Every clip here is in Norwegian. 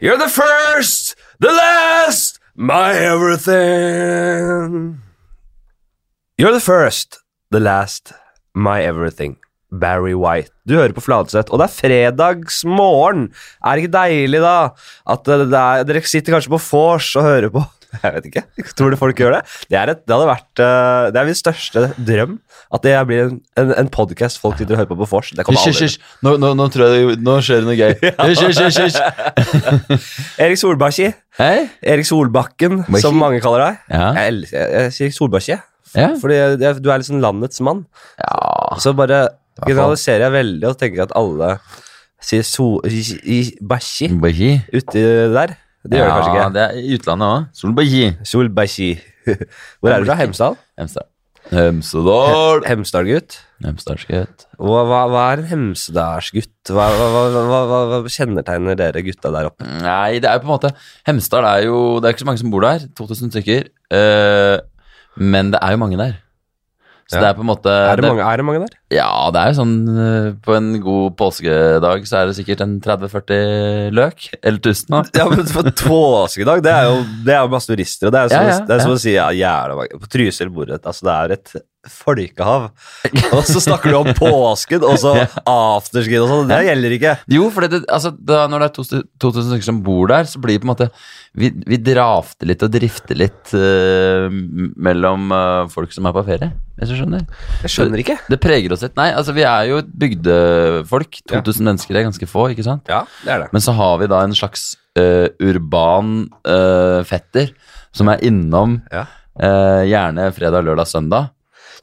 You're the first, the last, my everything. You're the first, the last, my everything. Barry White. Du hører på Fladseth, og det er fredagsmorgen. Er det ikke deilig, da? At er, dere sitter kanskje på vors og hører på Jeg vet ikke. Tror du folk gjør det? Det, et, det hadde vært eh, Det er min største drøm. At det blir en, en, en podkast folk sitter og hører på på vors. Det kommer aldri. Nå, nå, nå tror jeg det, nå skjer det noe gøy. Erik Solbakki. Hey? Erik Solbakken, Bakki. som mange kaller deg. Ja. Jeg, elsker- jeg, sier Solbakki, Ja. fordi jeg, du er liksom landets mann. ja. Så bare generaliserer jeg veldig og tenker at alle sier so, i, i, Bakki uti der. Det gjør det kanskje ikke. Det er i utlandet òg. Solbaji. Solbakki. Hvor er du fra? Hemsedal? Hemsedal. Hemsedal. Hemsedalgutt? Hemsedalsgutt. Hva, hva, hva er en hemsedalsgutt? Hva, hva kjennetegner dere gutta der oppe? Nei, det er jo på en måte Hemsedal er jo Det er ikke så mange som bor der. 2000 stykker. Uh, men det er jo mange der. Så Ja. det er på en måte Er det, mange, er det mange der? Ja, det er jo sånn eh, På en god påskedag så er det sikkert en 30-40 løk. Eller 1000, da. Ja, men på påskedag, det er jo det er masse turister. Og det er, som, Ja, ja, det er som å si ja, jævla mange På Trysil bor det Altså, det er et folkehav. Og så snakker du om påsken, og så Ja. og sånn. Det gjelder ikke. Jo, for det, altså, da, når det er to st- 2000 stykker som bor der, så blir det på en måte Vi, vi drafter litt og drifter litt uh, mellom uh, folk som er på ferie, hvis du skjønner. Jeg skjønner ikke. Det preger oss litt. Nei, altså, vi er jo bygdefolk. bygdefolk. Ja. 2000 mennesker er ganske få, ikke sant? Ja, det er det. Men så har vi da en slags uh, urban fetter som er innom Ja. gjerne fredag, lørdag, søndag.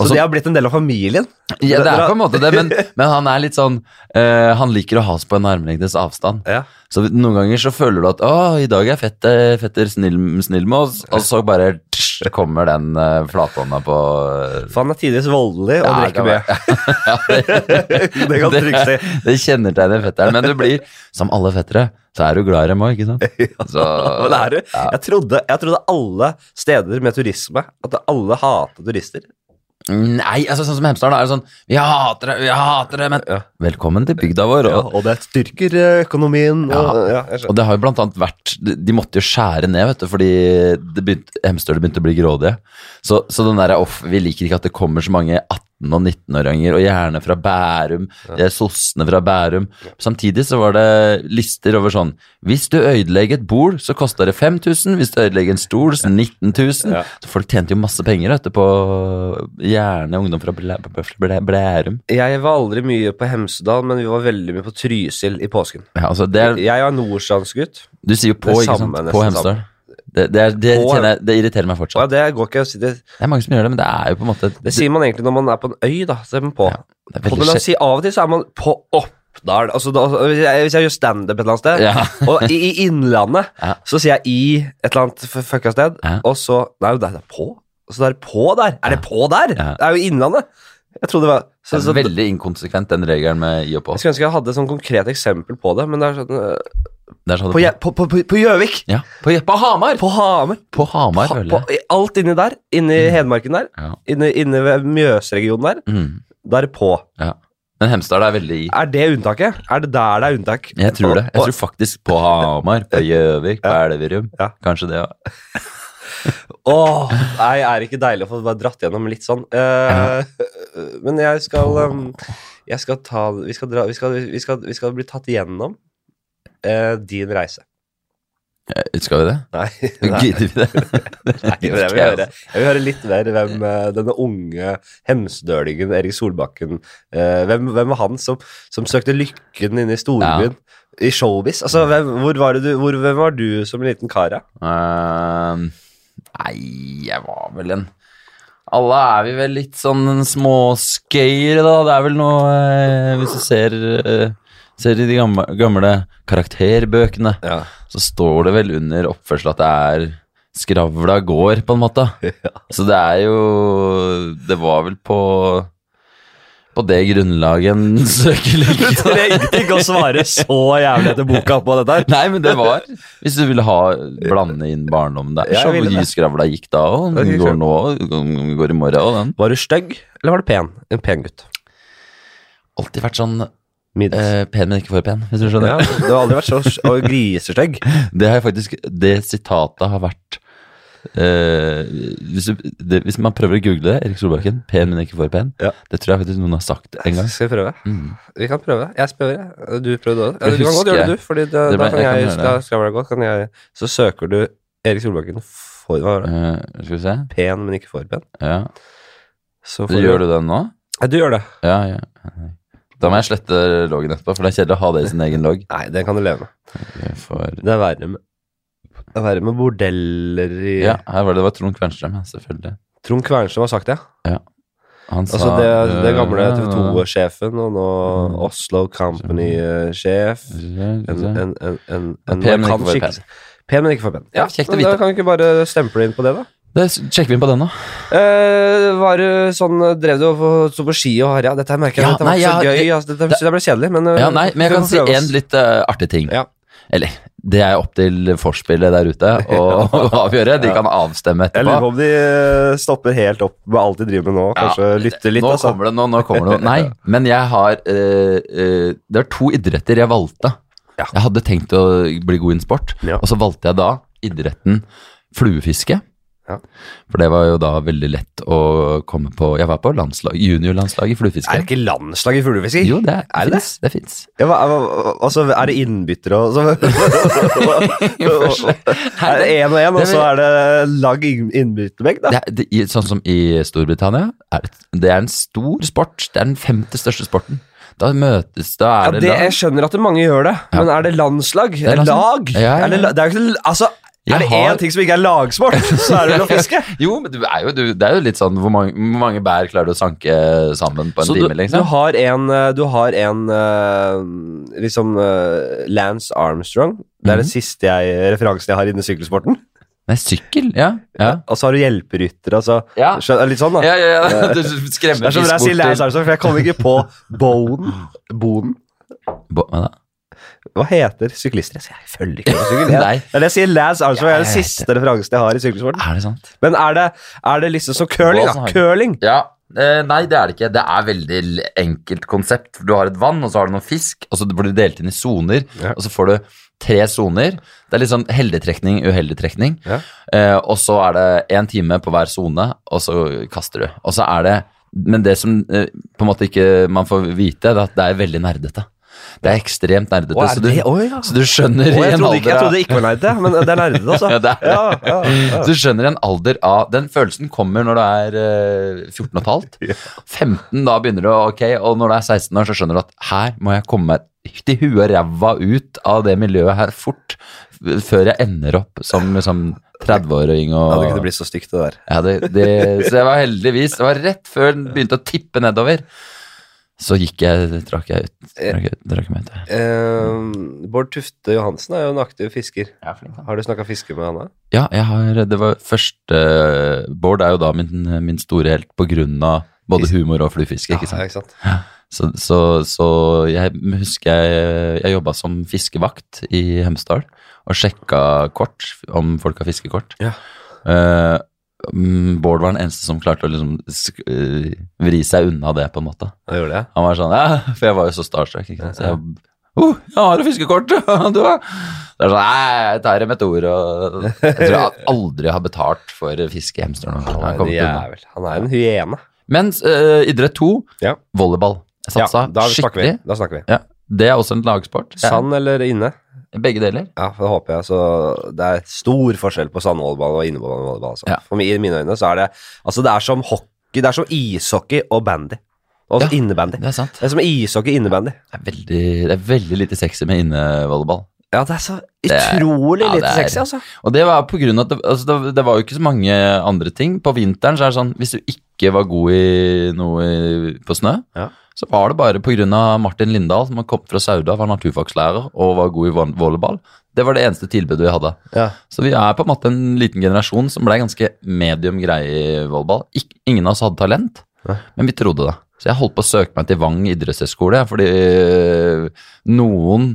Så det har blitt en del av familien? ja, det er på en måte det, men, men han er litt sånn uh, Han liker å ha oss på en armlengdes avstand. Ja. Så noen ganger så føler du at å, i dag er fetter, fetter snill, snill med oss, og så bare tsch, kommer den uh, flathånda på uh, For han er tidvis voldelig og Ja, drikker mye. ja, det, Det kan trygt si. det kjennetegner fetteren. Men du blir, som alle fettere, så er du glad i dem òg, ikke sant? Så, ja. Jeg trodde, jeg trodde alle steder med turisme At alle hater turister. Nei, altså sånn som Hemsedal, da er det sånn Vi hater det, vi hater det, men Ja. velkommen til bygda vår. Og, og det styrker eh, økonomien. Og, ja. Ja. Og det har jo blant annet vært De måtte jo skjære ned, vet du, fordi det begynte, Hemsedal begynte å bli grådige. Så, så den derre off Vi liker ikke at det kommer så mange 18- og 19-åringer, og gjerne fra Bærum. De er sossene fra Bærum. Samtidig så var det lister over sånn Hvis du ødelegger et bord, så koster det 5000. Hvis du ødelegger en stol, så 19 000. Ja. Så folk tjente jo masse penger etterpå. gjerne ungdom fra Blæ- Blæ- Blærum. Jeg var aldri mye på Hemsedal, men vi var veldig mye på Trysil i påsken. Ja, altså det er, Jeg var nordstrandsgutt. du sier jo på, ikke sant? På Hemsedal. Det, det, er, det, På- jeg, det irriterer meg fortsatt. fortsatt. det går ikke å si det. Det er mange som gjør det, men det er jo på en måte Det sier man egentlig når man er på en øy, da. Så er man på. Ja, er på men si av og til så er man på Oppdal. Altså, da, hvis, jeg, hvis jeg gjør standup et eller annet sted, Ja. og i, i Innlandet, Ja. så sier jeg i et eller annet fucka sted, Ja. og så Nei, det er på. Og så er det på der. Er det på der? Ja. Det er jo Innlandet. Jeg trodde det var så, Det er veldig inkonsekvent, den regelen med i og på. Jeg skulle ønske jeg hadde et sånn konkret eksempel på det, men det er sånn På på- på- på- på Gjøvik! Ja, på, på Hamar! På, På Hamar! Hamar, Ha, føler på, alt inni der. Inni Hedmarken der. Ja. inni, inni ved Mjøsregionen der. Mm, Da er på. ja. Men Hemsedal er veldig i. Er det unntaket? Er det der det er unntak? Jeg tror det. Jeg tror faktisk på Hamar, på Gjøvik, på. Elverum. Ja. Kanskje det òg. Åh, nei, er det ikke deilig å få bare dratt gjennom litt sånn? Eh, Men jeg skal um, Jeg skal ta Vi skal, dra, vi skal, vi skal, vi skal bli tatt igjennom eh, din reise. Skal vi det? Nei, Gidder vi det? nei men jeg, vil høre, jeg vil høre litt mer hvem eh, denne unge hemsedølingen Erik Solbakken eh, hvem, hvem var han som, som søkte lykken inne i storbyen? I showbiz? Altså, hvem, hvor var du, hvor, hvem var du som en liten kar? ja? Ehm, nei, jeg var vel en Alle er vi vel litt sånn småskøyere, da. Det er vel noe eh, Hvis du ser, eh, ser du de gamle, gamle karakterbøkene, Ja. så står det vel under oppførsel at det er skravla gård, på en måte. Ja. Så det er jo Det var vel på på det grunnlaget en søker Du lykke. trengte ikke å svare så jævlig etter boka på dette her. Nei, men det var Hvis du ville ha blande inn barndommen der, så skravla gikk da, og den går nå, og går i morgen, og den. Var du stygg, eller var du pen? En pen gutt. Alltid vært sånn Eh, pen, men ikke for pen, hvis du skjønner. Ja, du har aldri vært så grisestygg. Det har faktisk Det sitatet har vært eh, hvis, du, det, hvis man prøver å google det, Erik Solbakken, pen, men ikke for pen, Ja. det tror jeg faktisk noen har sagt en gang. Skal vi prøve? Mm. Vi kan prøve. Jeg jeg. Du prøvde òg. Ja, Det du kan godt gjøre det, du. Fordi da, Det da kan jeg kan jeg, det. skal det godt. Kan jeg, så søker du Erik Solbakken for hva var det? Eh, skal vi se. Pen, men ikke for pen. Ja. Gjør du det nå? Ja, du gjør det. Ja, ja. Da må jeg slette loggen etterpå, for det er kjedelig å ha det i sin egen logg. Nei, den kan du leve med. Får- Det er verre med Det er verre med bordeller i Ja, her var det, det var Trond Kvernstrøm, selvfølgelig. Trond Kvernstrøm har sagt det. Han sa Altså det, det gamle øh, TV 2-sjefen, og nå Mm. Oslo Company-sjef. En, en, en, en, en Pen, men markant ikke for skikkelse. Pen, men ikke for pen. Ja, Ja, kjekt å men Da vite. kan vi ikke bare stemple inn på det, da? Det sjekker vi inn på den nå. Uh, var det sånn Drev du og sto på ski og harja? Dette merker jeg Ja, dette var ikke så gøy. Altså, dette, det ble kjedelig, men eh, Ja, nei, men jeg kan si en litt uh, artig ting. Ja. Eller, det er opp til forspillet der ute å avgjøre. De kan avstemme etterpå. Jeg lurer på om de eh, stopper helt opp med alt de driver med nå. Kanskje Ja, lytter litt, nå altså. kommer det nå, nå kommer det noe. Nei, men jeg har uh, eh, Det er to idretter jeg valgte. Ja. Jeg hadde tenkt å bli god i en sport, Ja. og så valgte jeg da idretten fluefiske. Ja. For det var jo da veldig lett å komme på Jeg var på landslag, juniorlandslaget i fluefiske. Er det ikke landslag i fluefiske? Jo, det, Er det fins. Det fins. Ja, altså, er det innbyttere og så, Er det én og én, og så er det lag inn- innbytterbenk, da? Det, er- det, sånn som i Storbritannia, er det, det er en stor sport. Det er den femte største sporten. Da møtes Da Ja, er det, det, lag. jeg skjønner at mange gjør det, men er det landslag? er landslag. Lag? Ja, ja, ja. Er det, det er Altså, er det har- én ting som ikke er lagsport, så er det vel å fiske. Jo, men du er jo, du, det er jo litt sånn Hvor mange, mange bær klarer du å sanke sammen på en Så du, liksom? du du har en, eh, du har en eh, liksom eh, Lance Armstrong. Det er Mhm. den siste jeg, referansen jeg har innen sykkelsporten. Nei, sykkel? Ja. Ja, Og så har du hjelperytter, Altså, Ja. Litt sånn, da. ja, ja, ja. Du Det skremmer er når jeg sier Lance Armstrong, for jeg kommer ikke på Bonen. Bonen. Bo- Hva da? Hva heter syklister? Jeg jeg følger ikke med sykkel. Jeg, det jeg sier Lance Armstrong Ja, er den siste referansen jeg har i sykkelsporten. Er det sant? Men er det, er det liksom så curling, da? Curling. Ja. Eh, nei, det er det ikke. Det er veldig enkelt konsept. Du har et vann, og så har du noen fisk, og så blir du delt inn i soner. Ja. Og så får du tre soner. Det er litt sånn heldigtrekning, uheldigtrekning. uheldig trekning. Ja. Eh, og så er det én time på hver sone, og så kaster du. Og så er det Men det som eh, på en måte ikke man får vite, det er at det er veldig nerdete. Det er ekstremt nerdete. Er så, du, oh, ja. så du skjønner oh, jeg, trodde ikke, jeg trodde det ikke var nerdete, men det er nerdete, altså. Ja, er. Ja. Så du skjønner en alder av Den følelsen kommer når du er eh, 14 og et halvt. 15, da begynner du Ok, og når du er 16 år, så skjønner du at her må jeg komme meg til huet og ræva ut av det miljøet her fort, før jeg ender opp som som 30-åring og Det hadde ikke blitt så stygt, det der. ja, det, det, Så jeg var heldigvis Det var rett før den begynte å tippe nedover. Så gikk jeg, drakk jeg ut. Drakk, jeg- trakk jeg meg ut. Eh, Bård Tufte Johansen er jo en aktiv fisker. Har du snakka fiske med han da? Ja, jeg har Det var første Bård er jo da min, min store helt på grunn av både Fisk. humor og fluefiske, ikke Ja, sant. ikke sant? Så, så, så jeg husker jeg, jeg jobba som fiskevakt i Hemsedal og sjekka kort, om folk har fiskekort. Ja. Eh, mm, Bård var den eneste som klarte å liksom eh, vri seg unna det, på en måte. Han gjorde det. Han var sånn, ja, for jeg var jo så starstruck. Ikke sant? Så jeg, oh, jeg har jo fiskekort! du har. Det er sånn, nei, jeg tar det med et ord. Og, jeg tror jeg aldri har betalt for fiskehemster. Han er. Han er en hyene. Mens uh, idrett to, Ja. volleyball. Jeg Ja, satsa da snakker vi. Da snakker vi. Ja, det er også en lagsport. Sand eller inne? Begge deler. Ja, for det håper jeg. Så det er stor forskjell på sandvolleyball og innevolleyball. Altså. Ja. For I mine øyne så er det Altså, det er som hockey, det er som ishockey og bandy. Og Ja. innebandy. Det er sant. Det er som ishockey innebandy. Det er veldig, det er veldig lite sexy med innevolleyball. Ja, det er så utrolig er- ja, lite sexy, altså. Og det var på grunn av at det, altså det, det var jo ikke så mange andre ting. På vinteren så er det sånn Hvis du ikke var god i noe på snø, Ja. Så var det bare av Martin Lindahl, som har kommet fra Sauda, var naturfagslærer og var god i vo- volleyball. Det var det eneste tilbudet vi hadde. Ja. Så vi er på en måte en liten generasjon som ble ganske medium greie i volleyball. Ik ingen av oss hadde talent, ja. men vi trodde det. Så jeg holdt på å søke meg til Vang idrettshøgskole, fordi øh, noen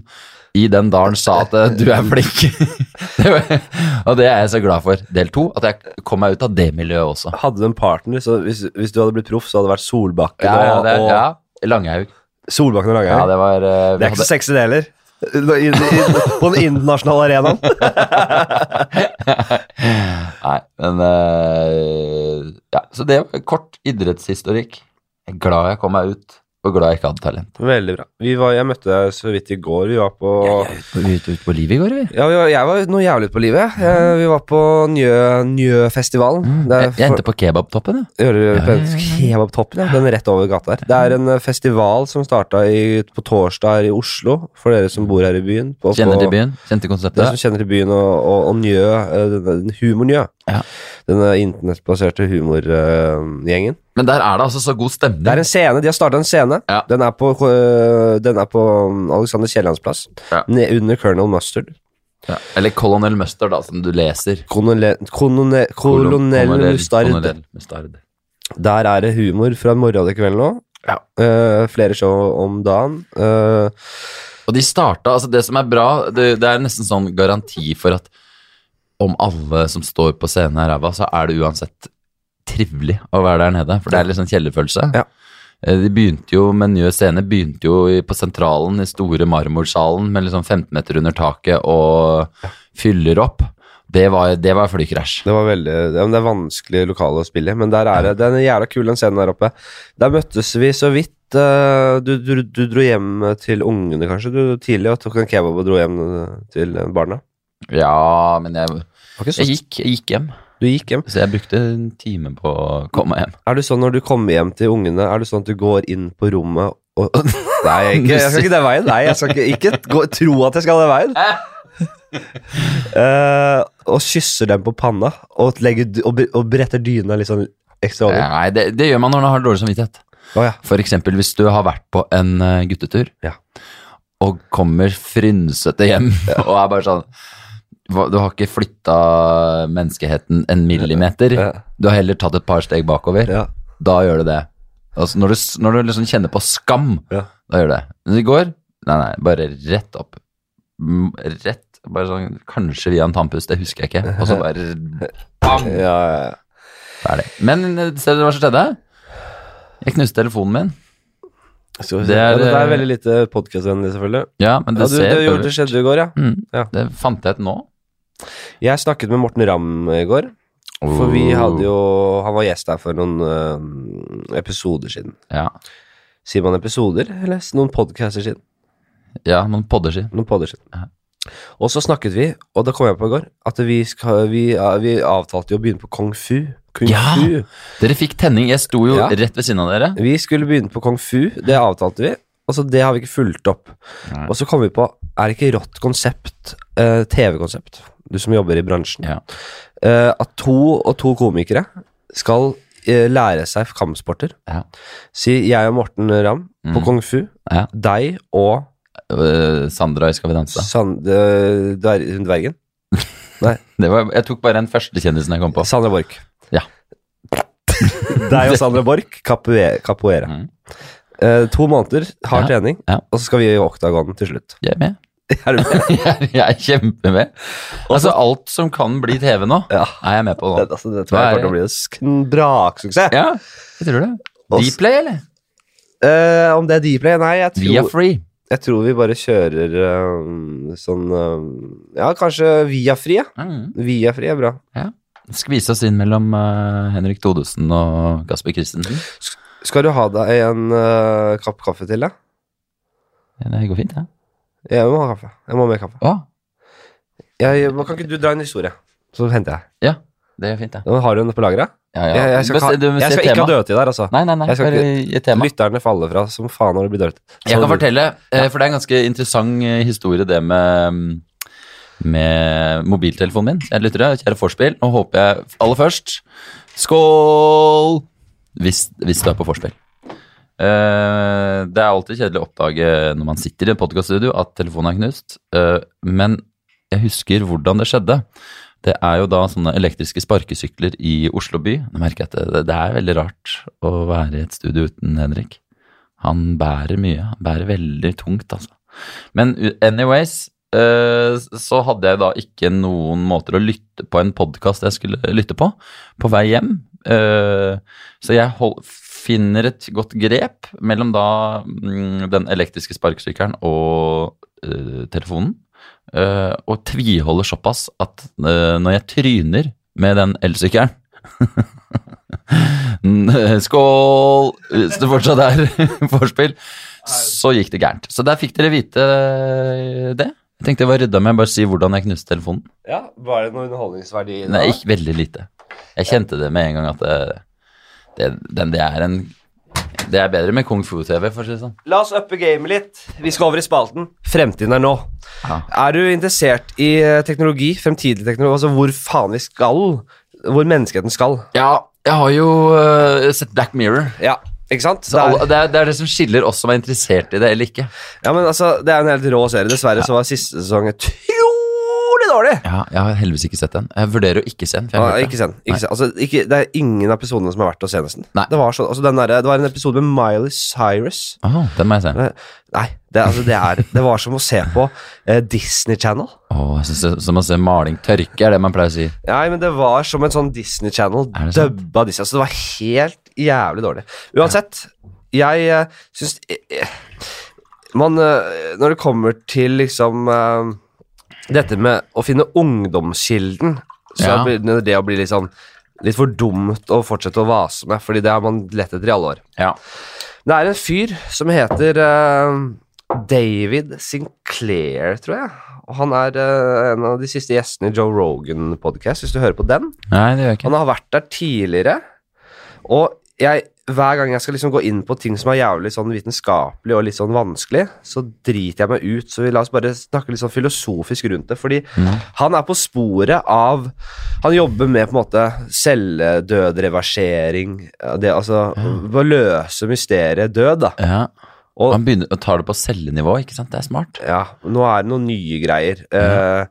i den dalen sa at øh, du er flink. Det var- og det er jeg så glad for. Del to, at jeg kom meg ut av det miljøet også. Hadde du en partner, så hvis, hvis du hadde blitt proff, så hadde det vært Solbakken Ja, ja, det, og, og ja. Langhaug. Solbakken og Langhaug? Ja, det var uh, det er ikke så sexy, det heller. På den internasjonale arenaen. Nei, men uh, Ja, så det var kort idrettshistorikk. Jeg er glad jeg kom meg ut, og glad jeg ikke hadde talent. Veldig bra. Vi var, jeg møtte deg så vidt i går. Vi var på Ut, ut på livet i går, vi. Ja, vi var, jeg var noe jævlig ute på livet. Jeg, Vi var på Njø- Njø-festivalen. Det er Jeg, jeg endte på kebabtoppen, ja. Hører du Ja, på ja, ja, ja. Kebabtoppen, ja. Den er rett over gata her. Det er en eh, festival som starta på torsdag her i Oslo, for dere som bor her i byen. På, Kjenner til byen, kjente Dere konseptet. som kjenner til byen og, og, og Njø, eh, den- den Humor-Njø. Ja. Denne internettbaserte humorgjengen. Men der er det altså så god stemning. Det er en scene, De har starta en scene. Ja. Den er på, øh, den er på um, Alexander Kiellands plass. Ja. Under Colonel Mustard. ja. Eller Colonel Mustard, da, som du leser. Colonel, Mustard. Colonel Mustard. Der er det humor fra morgen til kveld nå. Ja. Uh, flere show om dagen. Uh, Og de starta, altså det som er bra, det, det er nesten sånn garanti for at om alle som står på scenen er ræva, så er det uansett trivelig å være der nede. For det er litt sånn kjellerfølelse. Ja. Eh, De begynte jo med Nye Scene, begynte jo på sentralen, i store marmorsalen med liksom 15 meter under taket og fyller opp. Det var, det var flykrasj. det var veldig ja, Det er vanskelig lokale å spille i, men der er det det er en jævla kul, den scenen der oppe. Der møttes vi så vidt. eh, du, du, du dro hjem til ungene, kanskje, du tidlig, og tok en kebab og dro hjem eh, til barna. Ja, men jeg, jeg, gikk, jeg gikk hjem. Du gikk hjem. Så jeg brukte en time på å komme hjem. Er det sånn når du kommer hjem til ungene, er det sånn at du går inn på rommet og Nei, ikke, jeg skal ikke den veien. Nei, jeg skal ikke, ikke gå, tro at jeg skal den veien. Uh, og kysser dem på panna og, legger, og, og bretter dyna litt sånn ekstra over. Nei, det, det gjør man når man har dårlig samvittighet. Oh, ja. For eksempel hvis du har vært på en eh, guttetur Ja. og kommer frynsete hjem og er bare sånn Du har ikke flytta menneskeheten en millimeter. Ja. Du har heller tatt et par steg bakover. Ja. Da gjør du det. Altså når, du, når du liksom kjenner på skam, Ja. da gjør du det. Men i går Nei, nei, bare rett opp. Rett bare sånn, Kanskje via en tannpust, det husker jeg ikke. Og så bare bam! Ja, ja, ja. Ferdig. Men eh, ser du hva som skjedde? Jeg knuste telefonen min. Det er, ja, det er eh, veldig lite podkastvennlig, selvfølgelig. Ja, men Ja, det du, ser det, gjorde, det skjedde i går, ja. Mm, Ja. Det fant jeg ut nå. Jeg snakket med Morten Ramm i går. For vi Oh. hadde jo Han var gjest her for noen uh, episoder siden. Ja, Sier man episoder, eller noen podcaster siden? ja noen podder siden. Noen podder siden. Ja. Og så snakket vi, og det kom jeg på i går, at vi, skal, vi, vi avtalte jo å begynne på kung fu. Kung Ja! fu. Dere fikk tenning. Jeg sto jo Ja. rett ved siden av dere. Vi skulle begynne på kung fu, det avtalte vi. Og så det har vi ikke fulgt opp. Nei. Og så kom vi på, er ikke rått konsept, uh, TV-konsept, du som jobber i bransjen, Ja. uh, at to og to komikere skal uh, lære seg kampsporter. Ja. Si jeg og Morten Ramm på Mm. kung fu, Ja. deg og Sandra i Skal vi danse. Sand, dver, dvergen. Det var, jeg tok bare den første kjendisen jeg kom på. Sandra Borch. Ja. Deg og Sandra Borch, capoe- capoeira. Mm. Uh, to måneder, hard Ja, trening, ja. og så skal vi i oktagonen til slutt. Jeg er med. Er du med? Jeg jeg er kjempemed. Altså, alt som kan bli TV nå, Ja. er jeg med på Det, altså, det tror jeg er kommer til å bli en braksuksess. Ja, jeg tror det. Dplay, eller? Uh, om det er Dplay? Nei, jeg Via Free. jeg tror vi bare kjører eh, sånn eh, Ja, kanskje Viafri, ja. Mm. Viafri er bra. Skvise oss inn mellom Henrik Todesen og Gasper Christensen. Skal du ha deg en uh, kapp kaffe til, da? Ja, det går fint, det. Jeg må ha kaffe. Jeg må ha mer kaffe. Hva? Jeg, kan ikke du dra en historie? Så henter jeg. ja. Det er fint, det. Nå har du den på lageret? Ja, ja. Jeg, jeg skal, Best- du jeg skal ikke ha dødtid der, altså. Nei, nei, nei. Jeg skal ikke, tema. Lytterne faller fra som faen når det blir dødt. Jeg kan fortelle, eh, for det er en ganske interessant eh, historie det med, mm, med mobiltelefonen min. Jeg lytter det, kjære forspill. Nå håper jeg aller først Skål! Hvis, hvis du er på forspill. Eh, det er alltid kjedelig å oppdage når man sitter i et podkaststudio at telefonen er knust, eh, men jeg husker hvordan det skjedde. Det er jo da sånne elektriske sparkesykler i Oslo by. Nå merker jeg at det, det er veldig rart å være i et studio uten Henrik. Han bærer mye. Han bærer veldig tungt, altså. Men anyways, eh, så hadde jeg da ikke noen måter å lytte på en podkast jeg skulle lytte på, på vei hjem. Så jeg hold, finner et godt grep mellom da mm, den elektriske sparkesykkelen og uh, telefonen. Uh, og tviholder såpass at uh, når jeg tryner med den elsykkelen Skål! Hvis det fortsatt er vorspiel, så gikk det gærent. Så der fikk dere vite det. Jeg tenkte jeg var rydda med å bare si hvordan jeg knuste telefonen. Ja, Var det noe underholdningsverdi i det? Nei, ikke veldig lite. Jeg kjente det med en gang at det, det, den, det er en Det er bedre med kung fu-TV, for å si det sånn. La oss uppe gamet litt. Vi skal over i spalten. Fremtiden er nå. Ja. Er du interessert i eh, teknologi, fremtidig teknologi, altså hvor faen vi skal? Hvor menneskeheten skal? Ja, jeg har jo uh, sett Black Mirror. Ja, ikke sant? Så alle, det, er, det er det som skiller oss som er interessert i det eller ikke. Ja, men altså, Det er en helt rå serie. Dessverre så var siste sesong dårlig. Ja, jeg har heldigvis ikke sett den. Jeg vurderer å ikke se den. Ja, ikke det. Ikke sen. Altså, ikke, det er ingen av episodene som er verdt å se, nesten. Det, var så, altså, den derre- det var en episode med Miley Cyrus. Oh, den må jeg se. Nei, det, altså, det, er, det var som å se på eh, Disney Channel. Oh, synes Som å se maling tørke, er det man pleier å si. Nei, men det var som en sånn Disney Channel dubba Disney. Altså, det var helt jævlig dårlig. Uansett, jeg eh, syns eh, Man eh, Når det kommer til liksom eh, dette med å finne ungdomskilden, så Ja. begynner det å bli litt sånn Litt for dumt å fortsette å vase med, fordi det har man lett etter i alle år. Ja. Det er en fyr som heter uh, David Sinclair, tror jeg. Og han er uh, en av de siste gjestene i Joe Rogan-podcast, hvis du hører på den. Nei, det gjør jeg ikke. Han har vært der tidligere, og jeg, hver gang jeg skal liksom gå inn på ting som er jævlig sånn vitenskapelig og litt sånn vanskelig, så driter jeg meg ut. Så vi la oss bare snakke litt sånn filosofisk rundt det, fordi han er på sporet av Han jobber med på en måte celledødreversering, det altså Å løse mysteriet død, da. Ja. Og Han begynner å ta det på cellenivå, ikke sant? Det er smart. ja, nå er det noen nye greier. Eh,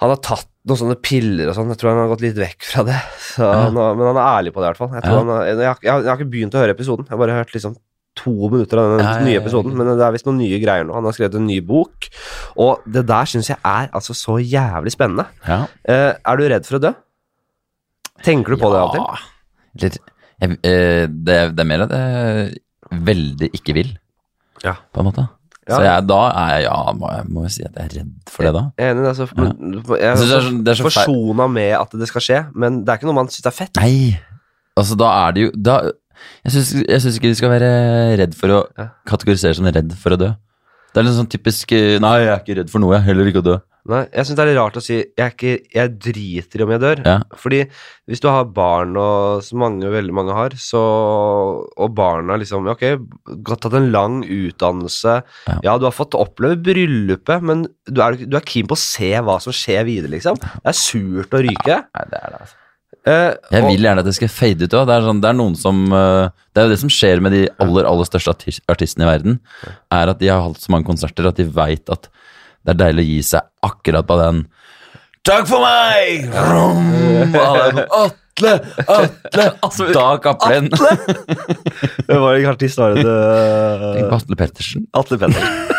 han har tatt noen sånne piller og sånn. Jeg tror han har gått litt vekk fra det. Så Ja. har, men han er ærlig på det, i hvert fall. Jeg, tror Ja. han har, jeg, har, jeg, jeg har ikke begynt å høre episoden. Jeg har bare hørt liksom to minutter av den Ja, nye episoden. Men det er visst noen nye greier nå. Han har skrevet en ny bok. Og det der syns jeg er altså så jævlig spennende. Ja. Eh, er du redd for å dø? Tenker du på det av og til? Litt, eh, det, det er mer at jeg veldig ikke vil, Ja. på en måte. Ja. Så jeg, da er jeg, ja, må jeg, må si at jeg er redd for det da. Jeg er enig. Altså, men- jeg det er er så- det er forsona med at det skal skje, men det er ikke noe man syns er fett. Nei, altså da er det jo, da, jeg synes, ikke vi skal være redd for å Ja. kategorisere som redd for å dø. Det er litt sånn typisk, eh, nei, jeg er ikke redd for noe, jeg er heller ikke å dø. Nei, jeg syns det er litt rart å si jeg, er ikke, jeg driter i om jeg dør. Ja. Fordi hvis du har barn, og som mange, veldig mange har, så Og barna liksom Ok, godt tatt en lang utdannelse. Ja. Ja. du har fått oppleve bryllupet, men du er, du er keen på å se hva som skjer videre, liksom. Det er surt å ryke. Nei, det er det altså. Uh, Jeg vil gjerne at det skal fade ut òg. Det, er sånn, det er som uh, Det er jo det som skjer med de aller aller største artis- artistene i verden, er at de har hatt så mange konserter at de veit at det er deilig å gi seg akkurat på den Takk for meg! Rom! Sånn, Atle! Atle! Da kapper den. Det var ikke artist, var det Tenk på Atle Pettersen. Atle Pettersen.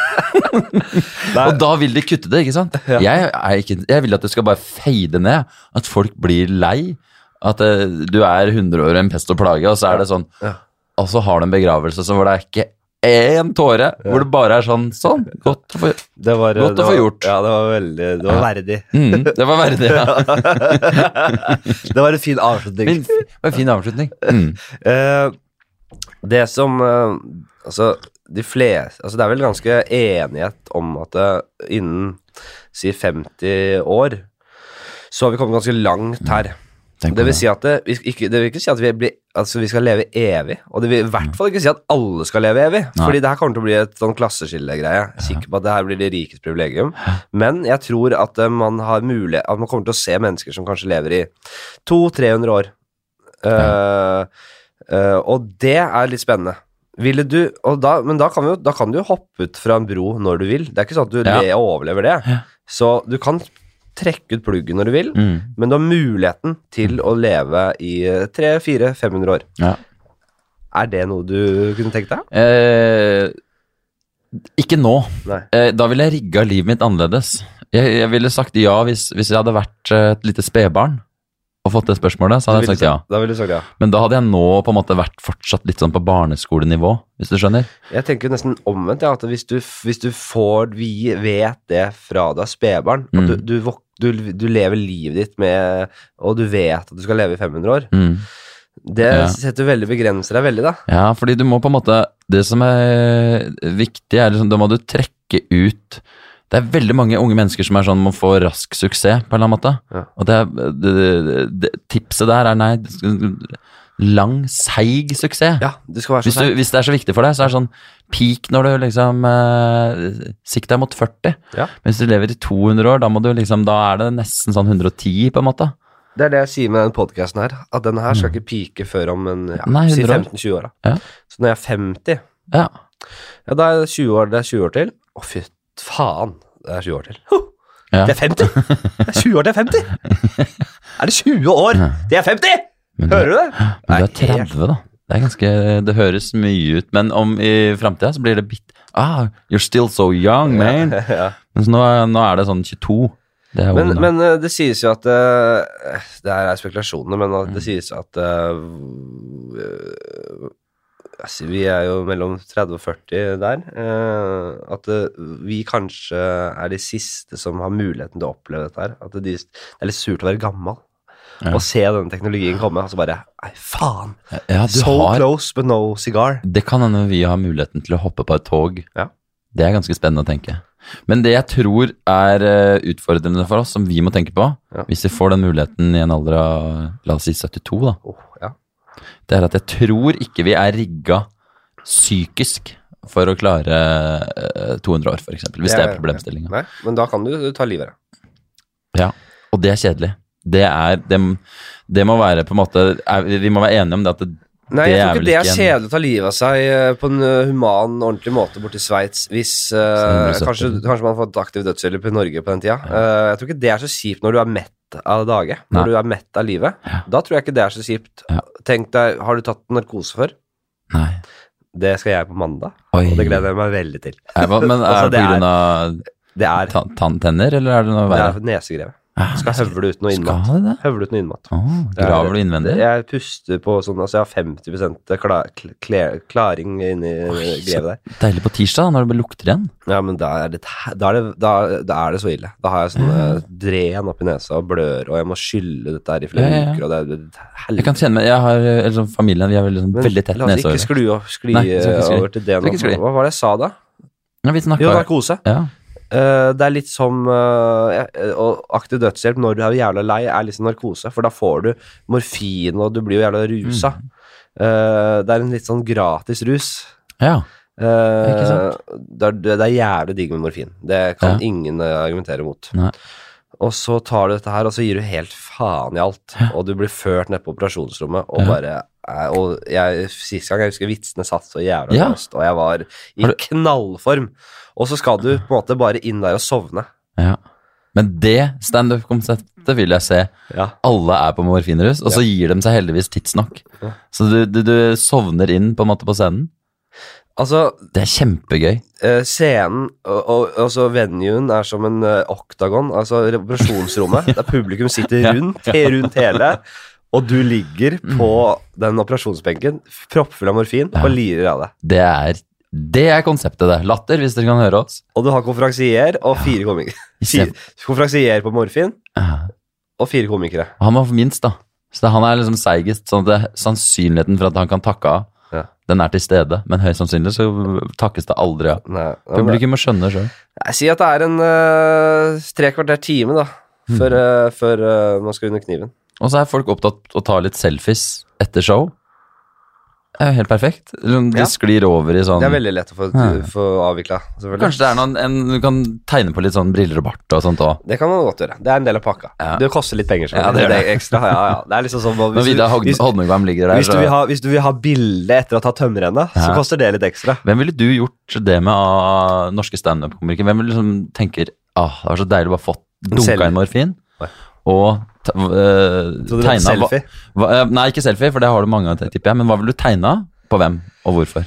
Og da vil de kutte det, ikke sant? Jeg, er ikke, jeg vil at det skal bare fade ned. At folk blir lei. At eh, du er 100 år en pest og plage, og så er det sånn Ja. Og så har du en begravelse hvor det er ikke én tåre. Hvor det bare er sånn Sånn. Godt å få Det var, Godt å få var- gjort. Ja, det var veldig Det var verdig. mm, Det var verdig. Ja. det var en fin avslutning. Fin, det var en fin avslutning. Mm. Uh, det som uh, Altså, de fleste Altså, det er vel ganske enighet om at det, innen si 50 år så har vi kommet ganske langt her. Tenk Det vil det. si at det, vi, ikke, det vil ikke si at vi, blir, altså vi skal leve evig, og det vil i hvert fall ikke si at alle skal leve evig, Nei. fordi det her kommer til å bli et sånn klasseskillegreie. Er sikker på at det her blir de rikes privilegium, men jeg tror at eh, man har mulighet, at man kommer til å se mennesker som kanskje lever i 200-300 år. Uh, uh, og det er litt spennende. Ville du, og da, men da kan, jo, da kan du hoppe ut fra en bro når du vil. Det er ikke sånn at du Ja. le overlever det. Ja. Så du kan trekke ut pluggen når du vil, Mm. men du har muligheten til å leve i 300-400-500 år. Ja. Er det noe du kunne tenkt deg? Eh, ikke nå. Eh, da ville jeg rigga livet mitt annerledes. Jeg, jeg ville sagt ja hvis, hvis jeg hadde vært eh, et lite spedbarn og fått det spørsmålet, så hadde jeg sagt ja. Da sagt ja. Men da hadde jeg nå på en måte vært fortsatt litt sånn på barneskolenivå, hvis du skjønner. Jeg tenker nesten omvendt, ja, at hvis du, hvis du får Vi vet det fra deg spedbarn. At Mm. du, du, vok- du, du lever livet ditt med Og du vet at du skal leve i 500 år. Mm. Det Ja. setter veldig begrenser deg veldig, da. Ja, fordi du må på en måte Det som er viktig, er liksom Da må du trekke ut Det er veldig mange unge mennesker som er sånn må få rask suksess, på en eller annen måte. Ja. Og det, det, det, tipset der er nei, lang, seig suksess. Ja, du skal være Hvis, du, hvis det er så viktig for deg, så er det sånn peak når du liksom eh, Sikt deg mot 40. Ja. Men hvis du lever i 200 år, da, må du liksom, da er det nesten sånn 110, på en måte. Det er det jeg sier med den podkasten her. At denne her skal ikke pike før om en ja, Mm. Nei, si 15-20 år. da. Ja. Så når jeg er 50, Ja. ja, da er det 20 år, det er 20 år til. Å, fy faen. Det er 20 år til. Huh, Ja. Det er 50! Det er 20 år til 50! Er det 20 år til jeg er 50? Men Hører du det? Men du er 30, da. Det er ganske, det høres mye ut, men om i framtida så blir det bitt Ah, you're still so young, man. Ja. Mens nå, nå er det sånn 22. Det Men, men eh, det sies jo at eh, Det her er spekulasjoner, men Mm. det sies at eh, altså, Vi er jo mellom 30 og 40 der. at vi kanskje er de siste som har muligheten til å oppleve dette her. At det, det er litt surt å være gammel Ja. og se denne teknologien komme, og så bare Nei, faen! ja, So har, close, but no cigar. det kan hende vi har muligheten til å hoppe på et tog. Ja. Det er ganske spennende å tenke. Men det jeg tror er eh, utfordrende for oss, som vi må tenke på, hvis vi får den muligheten i en alder av la oss si 72, da, oh, ja. det er at jeg tror ikke vi er rigga psykisk for å klare eh, 200 år, f.eks. Hvis det er problemstillinga. Men da kan du, du ta livet av deg. Ja, og det er kjedelig. Det er Det, det må være på en måte er, Vi må være enige om det at det, Nei, Det jeg tror ikke det er kjedelig å ta livet av seg eh, på en eh, human, ordentlig måte borti Sveits hvis uh, kanskje, kanskje man har fått aktiv dødshjelp i Norge på den tida. Uh, jeg tror ikke det er så kjipt når du er mett av dage, når Nei. du er mett av livet. Ja. Da tror jeg ikke det er så kjipt. Ja. Tenk deg, har du tatt narkose før? Nei. Det skal jeg på mandag, Oi. og det gleder jeg meg veldig til. Nei, men er Altså, det pga. på er- grunn av Det er, ta- tanntenner, eller er det noe det er nesegrevet. Ah, Skal høvle ut noe innmat. Skal det? Høvle ut noe innmat. Er- graver du innvendig? Jeg puster på sånn, altså jeg har 50 kla, kla, klaring inni grevet der. Deilig på tirsdag, da, når det bare lukter igjen. Ja, men da er det, da er det, da, da er det så ille. Da har jeg sånn eh, dren oppi nesa og blør, og jeg må skylle dette her i flere Ja, ja, ja. uker, og det er er Jeg kan kjenne meg, jeg har, eller sånn, Familien vi er veldig, sånn, veldig tett La oss ikke nesehår. skli, skli Nei, ikke over til det nå. Hva var det jeg sa da? Ja, vi Jo, narkose. ja. Eh, det er litt som uh, aktiv dødshjelp når du er jævla lei, er liksom narkose, for da får du morfin, og du blir jo jævla rusa. Mm. Uh, det er en litt sånn gratis rus. ja. Ikke sant? det, er, det er jævlig digg med morfin. Det kan Ja. ingen argumentere mot. Nei. Og så tar du dette her, og så gir du helt faen i alt. Og du blir ført ned på operasjonsrommet, og Ja. bare Og jeg, sist gang jeg husker vitsene satt så jævla Ja. løst, og jeg var i knallform. Og så skal du på en måte bare inn der og sovne. ja. Men det standup-konseptet vil jeg se. Ja. Alle er på morfinrus, og så gir de seg heldigvis tidsnok. Så du, du, du sovner inn på en måte på scenen. Altså, Det er kjempegøy. Uh, scenen og, og altså venuen er som en uh, oktagon, altså operasjonsrommet, der publikum sitter rundt, rundt hele, og du ligger på den operasjonsbenken, proppfull av morfin, og lirer av deg. Det er, det er konseptet, det. Latter, hvis dere kan høre oss. Og du har konferansier og fire komikere. Konferansier på morfin og fire komikere. Han var minst, da. Så han er liksom seigest, sånn at det, sannsynligheten for at han kan takke av, Ja. den er til stede. Men høyst sannsynlig så takkes det aldri av. Ja, Publikum må skjønne sjøl. Sier at det er en uh, tre kvarter time, da, Mm. uh, eh, før uh, man skal under kniven. Og så er folk opptatt av å ta litt selfies etter show. Er jo helt perfekt. Det sklir over i sånn Det er veldig lett å få, Ja. få avvikla. Kanskje det er noen en, Du kan tegne på litt sånn briller og bart og sånt òg. Det kan man godt gjøre. Det er en del av pakka. Ja. Det koster litt penger. Ja, det det. ekstra. Ja, ja. Det er liksom sånn Når hvis, du, Vidar ligger der, hvis, du vil ha, hvis du vil ha bilde etter å ha tatt tømmerrenna, så koster det litt ekstra. Hvem ville du gjort det med av norske standup-komikere? Hvem ville liksom tenker ah, det var så deilig å bare fått dunka inn morfin og ha tegna selfie? hva- øh, Nei, ikke selfie, for det har du mange ganger, tipper jeg. Men hva ville du tegna? På hvem, og hvorfor?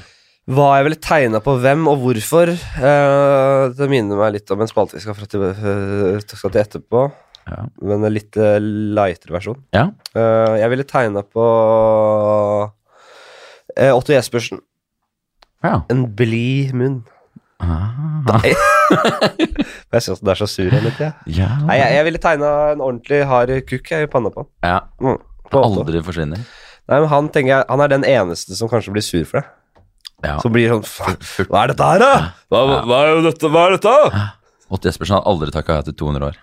Hva jeg ville tegna på hvem og hvorfor, Uh, det minner meg litt om en spalte vi skal, fra til, eh, skal til etterpå. Ja. men en litt eh, lightere versjon. Ja. Uh, jeg ville tegna på uh, Otto Jespersen. ja. En blid munn. Ah. Jeg syns den er så sur hele tida. ja. Nei, jeg, jeg ville tegna en ordentlig hard kukk i panna på han. ja. Mm, på. Aldri forsvinner. Nei, men han, jeg, han er den eneste som kanskje blir sur for det. Ja. Som blir sånn Hva er dette her, da? Hva, ja. hva er dette? Hva er dette? Otto Jespersen har aldri takka ja til 200 år.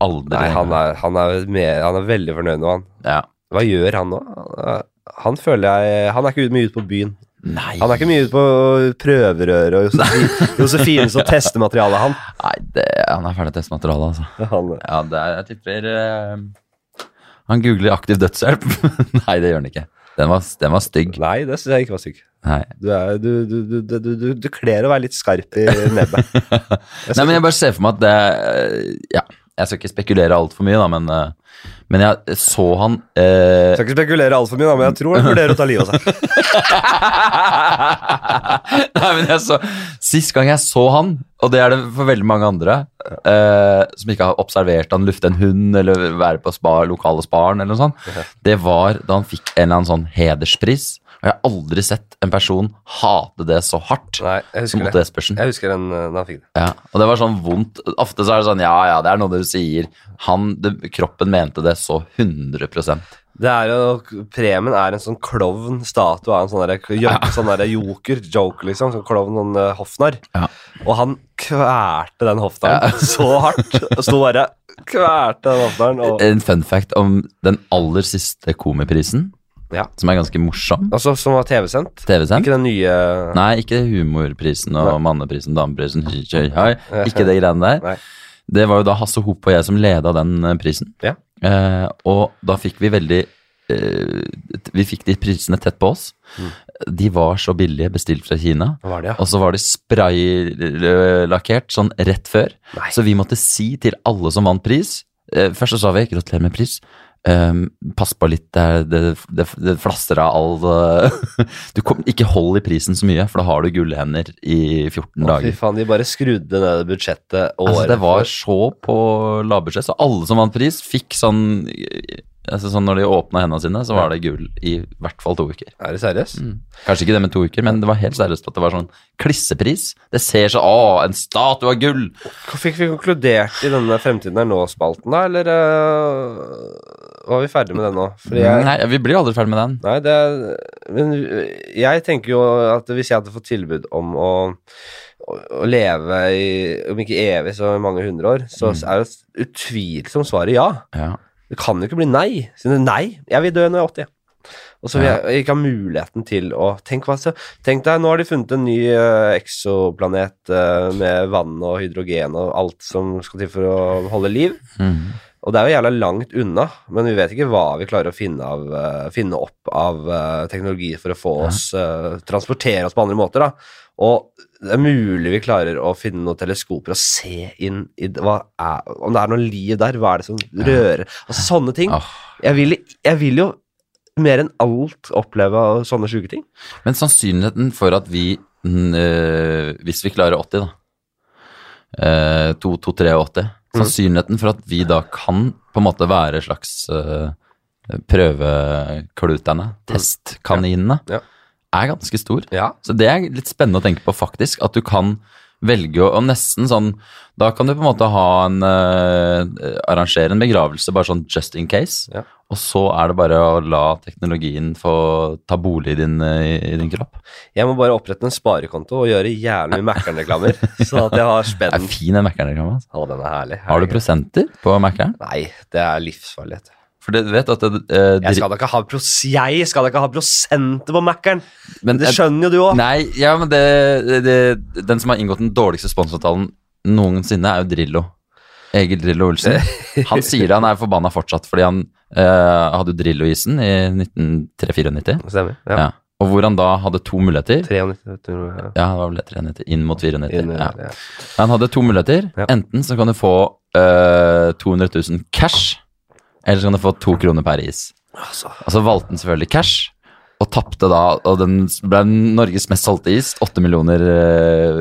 Aldri. Nei, han er, han, er med, han er veldig fornøyd nå, han. Ja. Hva gjør han nå? Han er- føler jeg Han er ikke mye ute på byen. Nei. Han er ikke mye ute på prøverøret og Josefine, som tester materialet han. Nei, det, han er ferdig testmateriale, altså. han Ja, det er, jeg tipper uh, Han googler aktiv dødshjelp. Nei, det gjør han ikke. Den var, den var stygg. Nei, det syns jeg ikke var stygg. Nei. Du, er- du, du, du, du, kler å være litt skarp i nebbet. Nei, men jeg bare ser for meg at det Ja, jeg skal ikke spekulere altfor mye, da, men, eh, men jeg så han eh, Skal ikke spekulere altfor mye, da, men jeg tror han vurderer å ta livet av seg. Nei, men jeg så Sist gang jeg så han, og det er det for veldig mange andre, eh, som ikke har observert han lufte en hund eller være på spa, lokale sparen eller noe sånt, det var da han fikk en eller annen sånn hederspris. Og jeg har aldri sett en person hate det så hardt Nei, jeg som husker det. Espersen. Jeg husker den eh, da han fikk det. Ja, og det var sånn vondt. Ofte så er det sånn, ja, ja, det er noe du sier. Han, det, kroppen mente det så 100% Det er jo, Premien er en sånn klovn-statue av en sånn, der, ja. sånn der joker, joke, liksom. Sånn klovn, sånn uh, hoffnarr. Ja. Og han kvelte den hoffnarren så hardt. Sto bare kvelte den hoffnarren. Og, En fun fact om den aller siste komiprisen, ja. som er ganske morsom. Altså, som var TV-sendt. TV-sendt. Ikke den nye Nei, ikke humorprisen og Nei. manneprisen, dameprisen, ikke det greiene der. Nei. Det var jo da Hasse Hop og jeg som leda den eh, prisen. Ja. Eh, og da fikk vi veldig eh, Vi fikk de prisene tett på oss. Mm. De var så billige, bestilt fra Kina. Var det, ja? Og så var de spraylakkert sånn rett før. Nei. Så vi måtte si til alle som vant pris eh, Først så sa vi 'gratulerer med pris'. Um, pass på litt, det, det, det, det flasser av all eh, Du kom, Ikke hold i prisen så mye, for da har du gullhender i 14 Å, fy dager. faen, de bare skrudde ned budsjettet året Altså, det var så på lavbudsjett, så alle som vant pris, fikk sånn altså sånn Når de åpna hendene sine, så var det gull i hvert fall to uker. Er det seriøst? Mm. Kanskje ikke det med to uker, men det var helt seriøst at det var sånn klissepris. Det ser så Å, en statue av gull! Fikk vi konkludert i denne Fremtiden er nå-spalten, da, eller uh, var vi ferdig med den nå? Jeg, Nei, vi blir aldri ferdig med den. Nei, det er Men jeg tenker jo at hvis jeg hadde fått tilbud om å, å, leve i Om ikke evig, så i mange hundre år, så er jo utvilsomt svaret ja. Ja. Det kan jo ikke bli nei. Så nei, jeg vil dø når jeg er 80. Og så vil jeg ikke ha muligheten til å Tenk, hva så, tenk deg, nå har de funnet en ny uh, eksoplanet uh, med vann og hydrogen og alt som skal til for å holde liv. Mm. Og det er jo jævla langt unna, men vi vet ikke hva vi klarer å finne, av, uh, finne opp av uh, teknologi for å få oss uh, transportere oss på andre måter. da. Og det er mulig vi klarer å finne noen teleskoper og se inn i det- er, om det er noe liv der. Hva er det som rører Altså sånne ting. Jeg, vil, jeg vil jo mer enn alt oppleve sånne sjuke ting. Men sannsynligheten for at vi, mm, øh, hvis vi klarer 80 da, øh, 2, 2, 3 og 80, sannsynligheten for at vi da kan på en måte være slags øh, prøvekluterne, testkaninene, Ja. Er ganske stor. Ja. Så det er litt spennende å tenke på faktisk, at du kan velge å, nesten sånn, da kan du på en måte ha en, uh, arrangere en begravelse, bare sånn just in case, Ja. og så er det bare å la teknologien få ta bolig din, i, i din kropp. Jeg må bare opprette en sparekonto og gjøre jævlig mye Mækkern-reklamer. sånn at jeg har Det er spenn. fin den Mækkern-reklamen. Altså. Har du prosenter på Mækkern? Nei, det er livsfarlig. For du vet at det, eh, Jeg skal da ikke ha, pros jeg skal da ikke ha prosenter på Mækkern! men, Det skjønner jo du òg. Nei, ja, men det, det, den som har inngått den dårligste sponsoravtalen noensinne, er jo Drillo. Egil Drillo Olsen. Han sier han er forbanna fortsatt, fordi han eh, hadde Drillo-isen i 1994. Stemmer. Ja. Ja. Og hvor han da hadde to muligheter. 93, tror jeg. Ja, det var vel 93, inn mot 94. Inn, ja. Han hadde to muligheter. Enten så kan du få eh, 200 000 cash, eller så kan du få to kroner per is. Altså, Og så valgte han selvfølgelig cash. Og tapte da, og den ble Norges mest solgte is. Åtte millioner uh,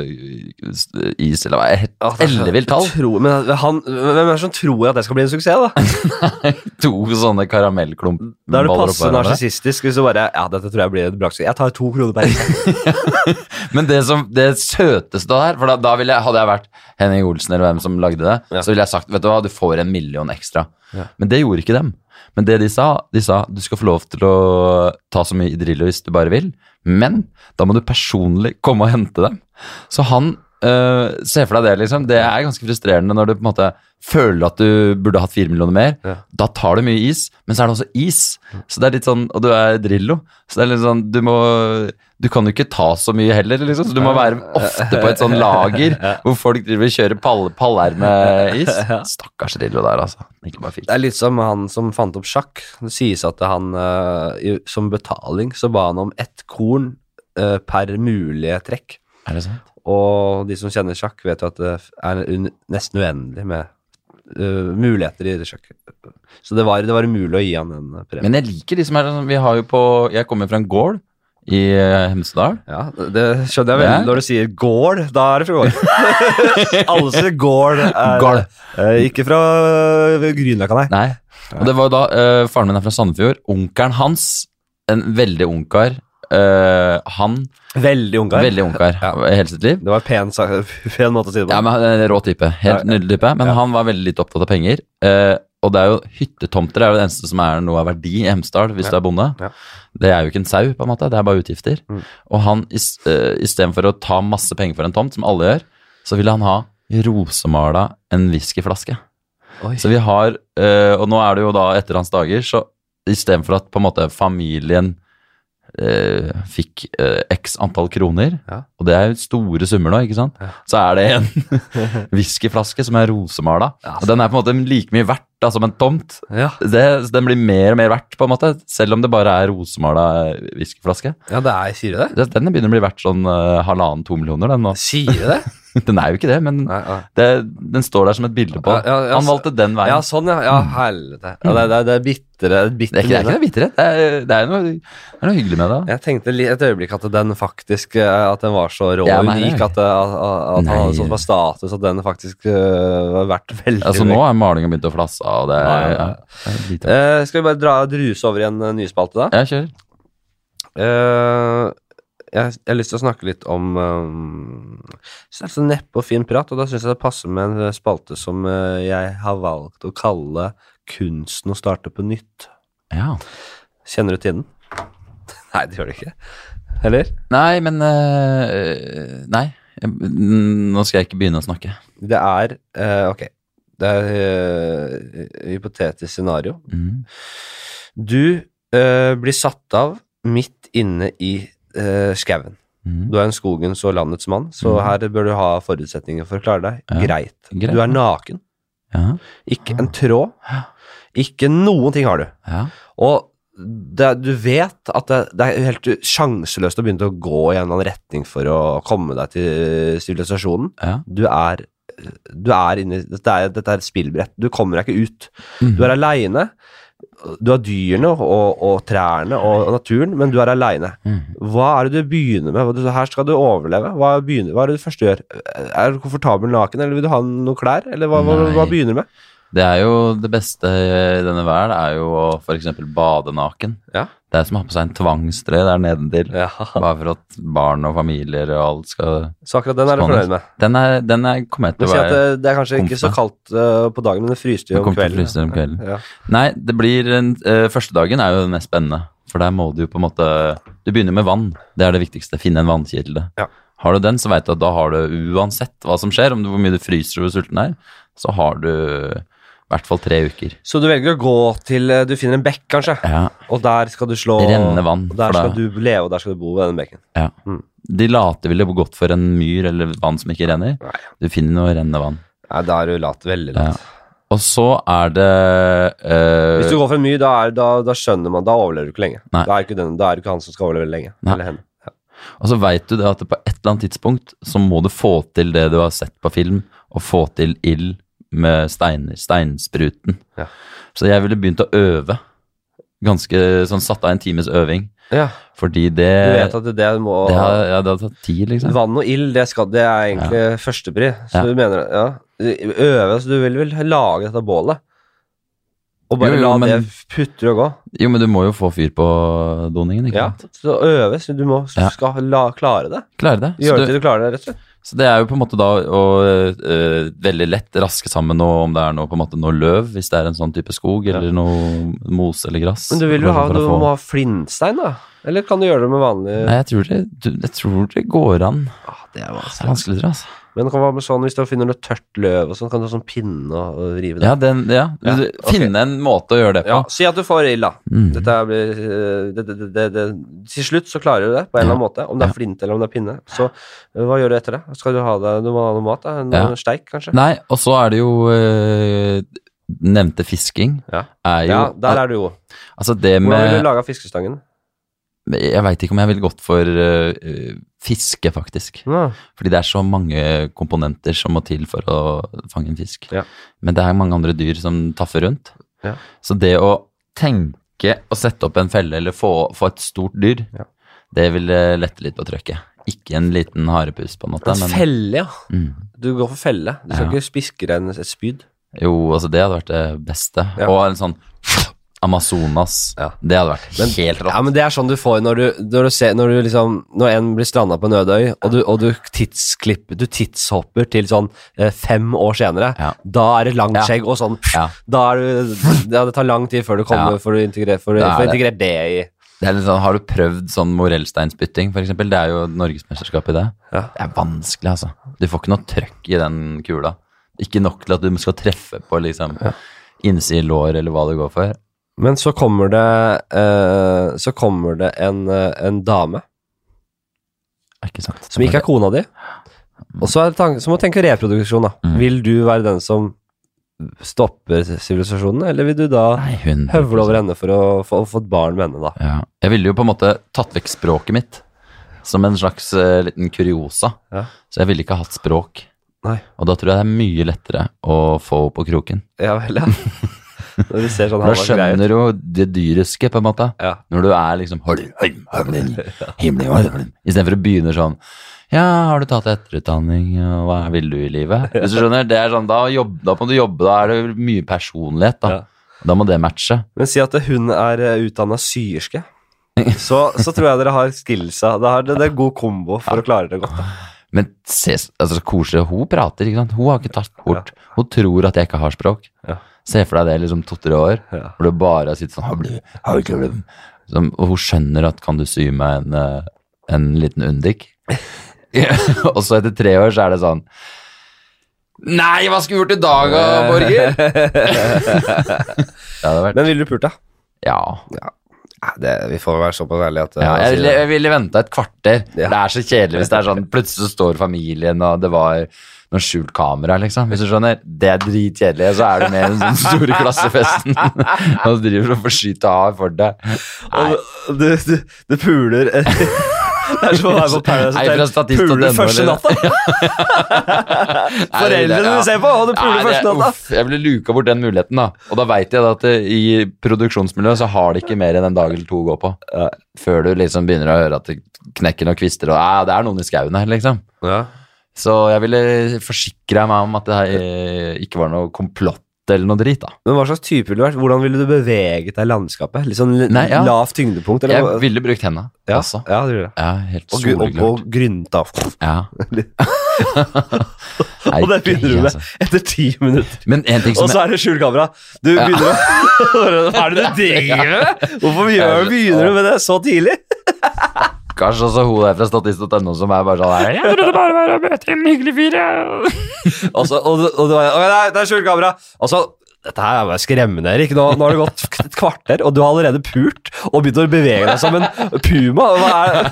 is, eller hva? er det ellevilt tall. Men han, hvem er det som tror at det skal bli en suksess, da? To sånne karamellklump. Da er det passe narsissistisk hvis du bare Ja, dette tror jeg blir et bra. Jeg tar to kroner per is. Men det, som, det søteste der, For da, da ville jeg, hadde jeg vært Henning Olsen eller hvem som lagde det, Ja. så ville jeg sagt vet du hva, du får en million ekstra. Ja. Men det gjorde ikke dem. Men det de sa, de sa du skal få lov til å ta så mye Drillo hvis du bare vil, men da må du personlig komme og hente dem. Så han øh, Se for deg det, liksom. Det er ganske frustrerende når du på en måte føler at du burde hatt fire millioner mer. Ja. Da tar du mye is, men så er det også is. Så det er litt sånn, Og du er Drillo, så det er litt sånn Du må Du kan jo ikke ta så mye heller, liksom. Så du må være ofte på et sånn lager hvor folk driver og kjører pall, paller. Stakkars Drillo der, altså. Ikke bare. Det er litt som han som fant opp sjakk. Det sies at han eh, som betaling så ba han om ett korn eh, per mulige trekk. Er det sant? Og de som kjenner sjakk, vet jo at det er nesten uendelig med uh, muligheter i sjakk. Så det var, det var umulig å gi han en premie. Men jeg liker de som er sånn Vi har jo på Jeg kommer fra en gård i eh, Hemsedal. Ja, det skjønner jeg veldig. Når du sier gård, da er det fra gård. Alle sier gård. Er, Gård. eh, ikke fra Grünerløkka, nei. Nei. Og det var jo da eh, Faren min er fra Sandefjord. Onkelen hans, en veldig ungkar eh, Han Veldig ungkar. Veldig ungkar Ja. hele sitt liv. Det var en pen, pen måte å si det på. Ja, men en Rå type. Helt Ja. nydelig type. Men han var veldig lite opptatt av penger. Uh, og det er jo hyttetomter er jo det eneste som er noe av verdi i Hemsedal hvis du er bonde. Ja. Det er jo ikke en sau, på en måte. Det er bare utgifter. Mm. Og han is- eh, istedenfor å ta masse penger for en tomt, som alle gjør, så ville han ha rosemala en whiskyflaske. Oi. Så vi har, eh, og nå er det jo da etter hans dager, så istedenfor at på en måte familien eh, fikk eh, x antall kroner, Ja. og det er jo store summer nå, ikke sant, Ja. så er det en whiskyflaske som er rosemala. Ja. Og den er på en måte like mye verdt da, som en tomt. Ja. Det, den blir mer og mer verdt, på en måte, selv om det bare er rosemala whiskyflaske. ja, det er Sier du det? Den begynner å bli verdt sånn uh, halvannen-to millioner, den nå. Sier du det? Den er jo ikke det, men Nei, nei. det, den står der som et bilde på. Ja, ja, Han valgte den veien. Ja, sånn, ja. Ja, helvete. Ja, det, det, det er bitre, bitre Det er ikke, det er ikke noe bitterhet. Det er, det er, noe, det er noe hyggelig med det. Jeg tenkte et øyeblikk at den faktisk eh, At den var så rå og unik at, eh, at, at han hadde sånn status at den faktisk eh, var verdt veldig Altså Nå er malinga begynt å flasse av. Eh, Skal vi bare dra druse over i en uh, ny spalte, da? Ja, kjør. Eh, jeg, jeg har lyst til å snakke litt om um, så det er så neppe og fin prat, og da syns jeg det passer med en spalte som uh, jeg har valgt å kalle 'Kunsten å starte på nytt'. Ja. Kjenner du til den? Nei, det gjør du ikke. Eller? Nei, men uh, Nei. Nå skal jeg ikke begynne å snakke. Det er uh, Ok. Det er uh, hypotetisk scenario. Mm. Du blir satt av midt inne i uh, skauen. Mm. Du er en skogens og landets mann, så mm. her bør du ha forutsetninger for å klare deg. Ja, Greit. greit. Du er naken. Ja. Ikke en tråd. Ikke noen ting har du. ja. Og det, du vet at det, det er helt sjanseløst å begynne å gå i en eller annen retning for å komme deg til sivilisasjonen. Du er du er inni, Dette er, dette er et spillbrett. Du kommer deg ikke ut. Mm. Du er aleine. Du har dyrene og, og trærne og, naturen, men du er aleine. Mhm. Hva er det du begynner med? Her skal du overleve. Hva, begynner, hva er det du først gjør? Er du komfortabel naken, eller vil du ha noen klær? Eller hva, hva, hva begynner du med? Det er jo det beste i denne verden, er jo å f.eks. bade naken. Ja. Det er som å ha på seg en tvangstrøye der nedentil. Ja. Bare for at barn og familier og alt skal Så akkurat den er du fornøyd med? Den er, den er kommer jeg til å være det, det er kanskje ikke så kaldt uh, på dagen, men det fryser jo om kommer til å kvelden. fryse om kvelden. Ja. Nei, det blir eh, Første dagen er jo den mest spennende. For der må du jo på en måte Du begynner med vann. Det er det viktigste. Finne en vannkilde. Ja. Har du den, så veit du at da har du uansett hva som skjer, om du, hvor mye du fryser og hvor sulten er, så har du i hvert fall tre uker. Så du velger å gå til eh, Du finner en bekk, kanskje, Ja. og der skal du slå Renne vann, og Der skal da- du leve, og der skal du bo ved den bekken. ja. Mm. De later ville gått for en myr eller vann som ikke renner. Nei. Du finner noe rennende vann. Nei, da er du lat. Veldig Ja. Og så er det øh, Hvis du går for en myr, da, da, da skjønner man Da overlever du ikke lenge. Nei. Da er, ikke er det ikke han som skal overleve lenge. Nei. Eller henne. Ja. Og så veit du det at på et eller annet tidspunkt så må du få til det du har sett på film, og få til ild med steiner, steinspruten. Ja. Så jeg ville begynt å øve. Ganske sånn satt av en times øving. Ja, Fordi det du vet at det, det må det, har, ja, det har tatt tid, liksom. Vann og ild, det, skal, det er egentlig førstepri. Så Ja. du mener Ja. Øve, så du vil vel lage dette bålet? Og bare Jo, jo, la men- det putre og gå? Jo, men du må jo få fyr på doningen, ikke Ja. sant? Så øve, så du må Ja. skal la, klare det. Klare det. Gjøre det til du klarer det, rett og slett. Så det er jo på en måte da å uh, veldig lett raske sammen noe, om det er noe, på en måte noe løv, hvis det er en sånn type skog, eller noe mos eller gress. Men du vil jo ha, du må ha flintstein, da? Eller kan du gjøre det med vanlig Nei, jeg tror det, jeg tror det går an. ah, Det er Det er vanskelig. vanskelig, tror jeg. Altså. Men være med sånn, hvis du finner noe tørt løv og sånn, kan du ha sånn pinne og, rive det. Ja, den, ja. Ja, okay. Finne en måte å gjøre det på. Ja, Si at du får ild, da. Mm. Dette blir eh, det, det, det, Til slutt så klarer du det, på en eller annen måte. Om det er flint eller om det er pinne. Så eh, hva gjør du etter det? Skal du ha deg Du må ha noe mat? da? En, en steik, kanskje? Nei, og så er det jo øh, Nevnte fisking Ja. er jo ja, der er du jo. Altså det Hvordan ville vil du laga fiskestangen? Jeg veit ikke om jeg ville gått for øh, fiske, faktisk. Ja. Fordi det er så mange komponenter som må til for å fange en fisk. Ja. Men det er mange andre dyr som taffer rundt. Ja. Så det å tenke å sette opp en felle eller få, få et stort dyr, Ja. det vil eh, lette litt på trykket. Ikke en liten harepus, på en måte. En Men, felle, ja. mm, Du går for felle. Du skal ikke spiske deg et spyd. jo, altså det hadde vært det beste. Og en sånn Amazonas. Ja. Det hadde vært Men- helt rått. Ja, men det er sånn du får når du, når du, ser, når du liksom Når en blir stranda på en ødøy, og du, og du Du tidshopper til sånn eh, fem år senere, Ja. da er det langt skjegg og sånn Ja. Da er du Ja, det tar lang tid før du kommer Ja. for å integrere, for, Det er for det. det i sånn, har du prøvd sånn morellsteinspytting, eksempel? Det er jo norgesmesterskap i det. Ja. Det er vanskelig, altså. Du får ikke noe trøkk i den kula. Ikke nok til at du skal treffe på liksom Ja. innside lår, eller hva det går for. Men så kommer det eh, Så kommer det en, eh, en dame ikke sant? som ikke er kona di. Og så, er det tank, så må du tenke reproduksjon, da. Mm. Vil du være den som stopper sivilisasjonen, eller vil du da Nei, høvle over henne for å få, få et barn med henne, da? Ja. Jeg ville jo på en måte tatt vekk språket mitt som en slags uh, liten kuriosa. Ja. Så jeg ville ikke hatt språk. Nei. Og da tror jeg det er mye lettere å få på kroken. Ja vel, ja. Når du ser sånn da skjønner du det dyriske, på en måte. Ja. Når du er liksom Istedenfor å begynne sånn Ja, har du tatt etterutdanning, og hva vil du i livet? Hvis du skjønner, det er sånn, da, jobb, da må du jobbe, da er det mye personlighet, da. Ja. Da må det matche. Men si at hun er utdanna syerske. Så, så tror jeg dere har skillsa. Da har det er god kombo for å klare det godt. Da. Men se, altså, så koselig, hun prater, ikke sant? Hun har ikke tatt bort. Hun tror at jeg ikke har språk. Ja. Se for deg det liksom to-tre år, Ja. hvor du bare sitter sånn. Som- Og hun skjønner at kan du sy meg en, eh, en liten undik? og så etter tre år så er det sånn Nei, hva skulle vi gjort i dag, da, Borger? det hadde vært Men ville du pult, da? Ja. Ja, det, vi får være såpass ærlige at ja jeg, ville, jeg ville venta et kvarter. Ja. Det er så kjedelig hvis det er sånn plutselig så står familien, og det var noe skjult kamera, liksom. Hvis du skjønner. Det er dritkjedelig. Og så er du med i den sånn store klassefesten og så driver du og får skyte av for deg. Nei. Og du, du, du puler Det er som å være på Paradise Hotel. Puler første natta! Foreldrene du ser på, og du puler første natta! jeg ville luka bort den muligheten, da. Og da veit jeg at det, i produksjonsmiljøet så har de ikke mer enn en dag eller to å gå på. Før du liksom begynner å høre at det knekker noen kvister, og ja, det er noen i skauen her, liksom. Ja. Så jeg ville forsikre meg om at det eh, ikke var noe komplott eller noe drit, da. Men hva slags type ville du vært? Hvordan ville du beveget deg i landskapet? Litt sånn Nei, ja. lavt tyngdepunkt? Eller? Jeg ville brukt hendene ja, også. Ja, det gjør det. Ja, helt Og, og, og grynta. Ja. Og det begynner du med altså. etter ti minutter. Men en ting som Og så er det skjult kamera. Du begynner å Hva er det du driver med? Hvorfor gjør, begynner du med det så tidlig? Stakkars, og så hun der fra statist.no som er bare sånn her Jeg trodde bare var å møte en hyggelig fyr, jeg. Og så, og, og, det var- «Å, nei, det er skjult kamera. Og så dette her er bare skremmende, Erik. Nå, nå har det gått et kvarter, og du har allerede pult og begynt å bevege deg som en puma. Hva er,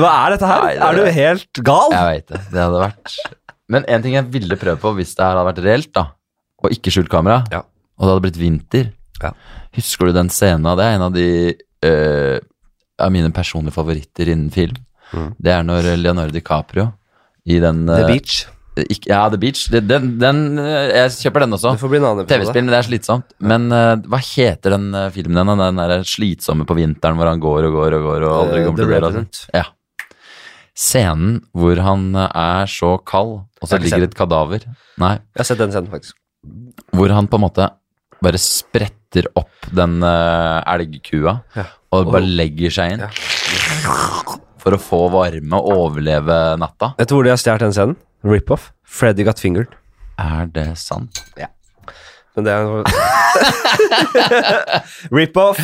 hva er dette her? Nei, det- Er du helt gal? Jeg veit det. Det hadde vært Men en ting jeg ville prøve på hvis det her hadde vært reelt, da, og ikke skjult kamera, Ja. og det hadde blitt vinter Ja. Husker du den scenen av det? er En av de eh, av mine personlige favoritter innen film. Mm. Det er når Leonardo DiCaprio i den The eh, Beach. ikke, Ja, The Beach. Den, den, eh, jeg kjøper den også. Det får bli en annen. TV-spill, men det er slitsomt. Men uh, hva heter den filmen den? Den der slitsomme på vinteren hvor han går og går og går og aldri kommer til å bli Ja. Scenen hvor han er så kald, og så ligger et kadaver Nei, Jeg har sett den scenen, faktisk. hvor han på en måte bare spretter opp den uh, elgkua Ja. og bare legger seg inn Ja. for å få varme og overleve natta. Vet du hvor de har stjålet den scenen? Rip-off. Freddy got fingered. Er det sant? Men det er Rip-off.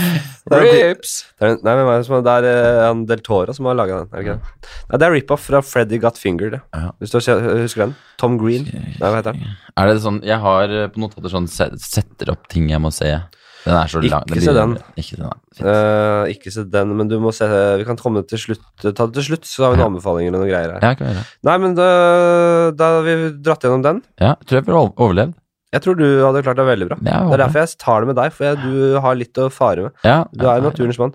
Rips! Det er, nei, men hva er det som er- det er eh, han Del Toro som har laga den. Er det ikke det? Nei, det er rip-off fra Freddy Got Fingered. det. Ja. Hvis du har husker den? Tom Green. Nei, hva heter den? Er det sånn Jeg har eh, på notater sånn se- setter opp ting jeg må se. Den er så Ikke lang. se den. Ikke se den. Fint. Eh, ikke se den, men du må se Vi kan komme til slutt ta det til slutt, så har vi noen Ja. anbefalinger og noen greier her. Ja, kan vi gjøre. Nei, men da, da har vi dratt gjennom den. Ja, jeg tror jeg ville overlevd. Jeg tror du hadde klart deg veldig bra. Ja, Det er derfor jeg tar det med deg, for jeg, du har litt å fare med. Ja, Du er naturens mann.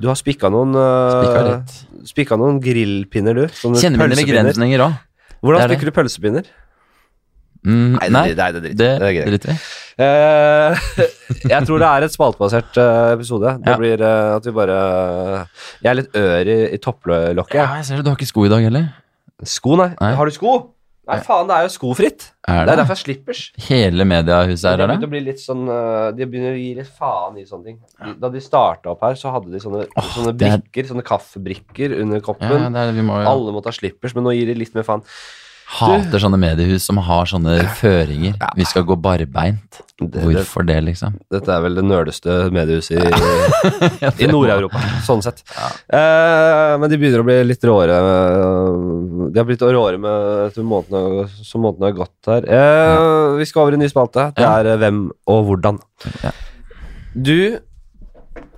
Du har spikka noen uh, noen grillpinner, du. Kjenner mine begrensninger òg. Hvordan er spikker du pølsepinner? Mm, Nei, nei, det, det, det det, det er greit. driter vi. Eh, jeg tror det er et spaltebasert eh, episode. Det Ja. blir uh, at vi bare Jeg er litt ør i, i topplokket. Ja, jeg ser det. Du har ikke sko i dag heller. Sko, nei. Nei. Har du sko? Nei, faen, det er jo skofritt. Er Det det? er derfor jeg slippers. Hele mediehuset her, er det? å bli litt sånn eh, De begynner å gi litt faen i sånne ting. Da de starta opp her, så hadde de sånne, sånne brikker, er- sånne kaffebrikker under Ja, koppen. det er, vi må ja. Alle må ta slippers, men nå gir de litt mer faen. Hater sånne mediehus som har sånne føringer. Vi skal gå barbeint. Hvorfor det, liksom? dette er vel det nerdeste mediehuset i, i Nord-Europa, sånn sett. Eh, men de begynner å bli litt råere. De har blitt råere med månedene, som månedene har gått her. Eh, Vi skal over i ny spalte. Det er eh, hvem og hvordan. Ja. Du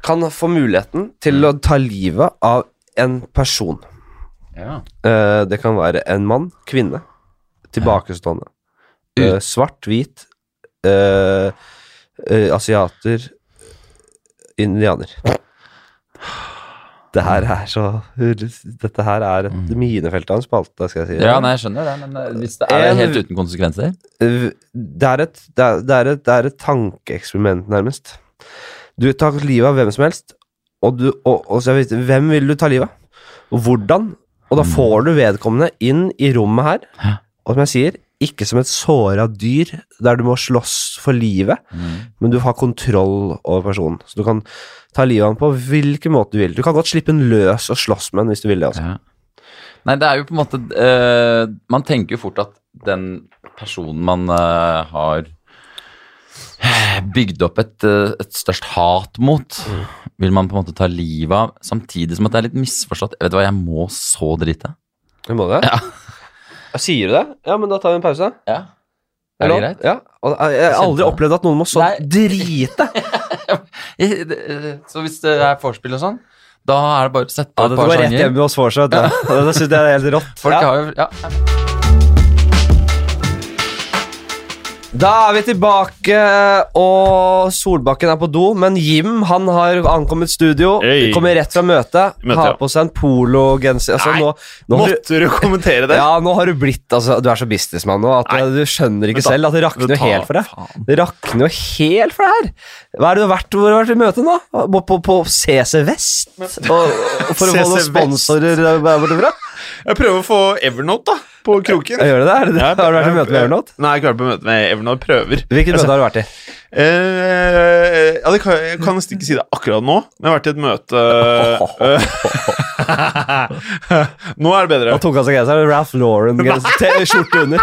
kan få muligheten til å ta livet av en person. Ja. Uh, det kan være en mann, kvinne, tilbakestående. Uh, svart, hvit, uh, asiater, indianer. Det her er så Dette her er et minefelt av en spalte, skal jeg si. ja, nei, jeg skjønner det, men hvis det er helt uten konsekvenser Det er et, det er, det er et, det er et tankeeksperiment, nærmest. Du tar livet av hvem som helst, og, du, og, og så vet, hvem vil du ta livet av? Og hvordan? Og da får du vedkommende inn i rommet her, og som jeg sier, ikke som et såra dyr der du må slåss for livet, men du har kontroll over personen. Så du kan ta livet av ham på hvilken måte du vil. Du kan godt slippe den løs og slåss med den hvis du vil det. Altså. Ja. Nei, det er jo på en måte uh, Man tenker jo fort at den personen man uh, har bygd opp et, eh, et størst hat mot, vil man på en måte ta livet av, samtidig som at det er litt misforstått. Vet du hva, jeg må så drite. Du må det? Ja. Ja, Sier du det? Ja, men da tar vi en pause. Ja. Er det greit? Ja. Og jeg jeg har aldri opplevd at noen må så Nei. drite. Eh, eh, Så hvis det er vorspiel og sånn, da er det bare å sette på Ja, et par sanger. rett det hjemme hos hjem hos vorset. Det syns jeg er helt rått. Folk Ja. har jo ja. Da er vi tilbake, og Solbakken er på do, men Jim han har ankommet studio. Hey. Kommer rett fra møtet. Møte, har på seg en pologenser. Altså, nå, nå måtte du, du kommentere det? ja, nå har du blitt altså, Du er så businessmann nå at Nei. du skjønner ikke da- selv at det rakner jo helt for deg. Det rakner jo helt for deg her. Hva er det du har vært, hvor har du vært i møte nå? På, på, på CC Vest? Og, og for å få noen sponsorer der bortifra? Jeg prøver å få Evernote da, på kroken. Jeg gjør det der. Ja, Har du vært i møte med Evernote? Nei, jeg har ikke vært på møte med Evernote. Prøver. Hvilket møte har du vært i? Eh, ja, det kan, jeg kan nesten ikke si det akkurat nå, men jeg har vært i et møte eh, Nå er det bedre. Og tok han seg genseren. Ralph Lauren-skjorte under.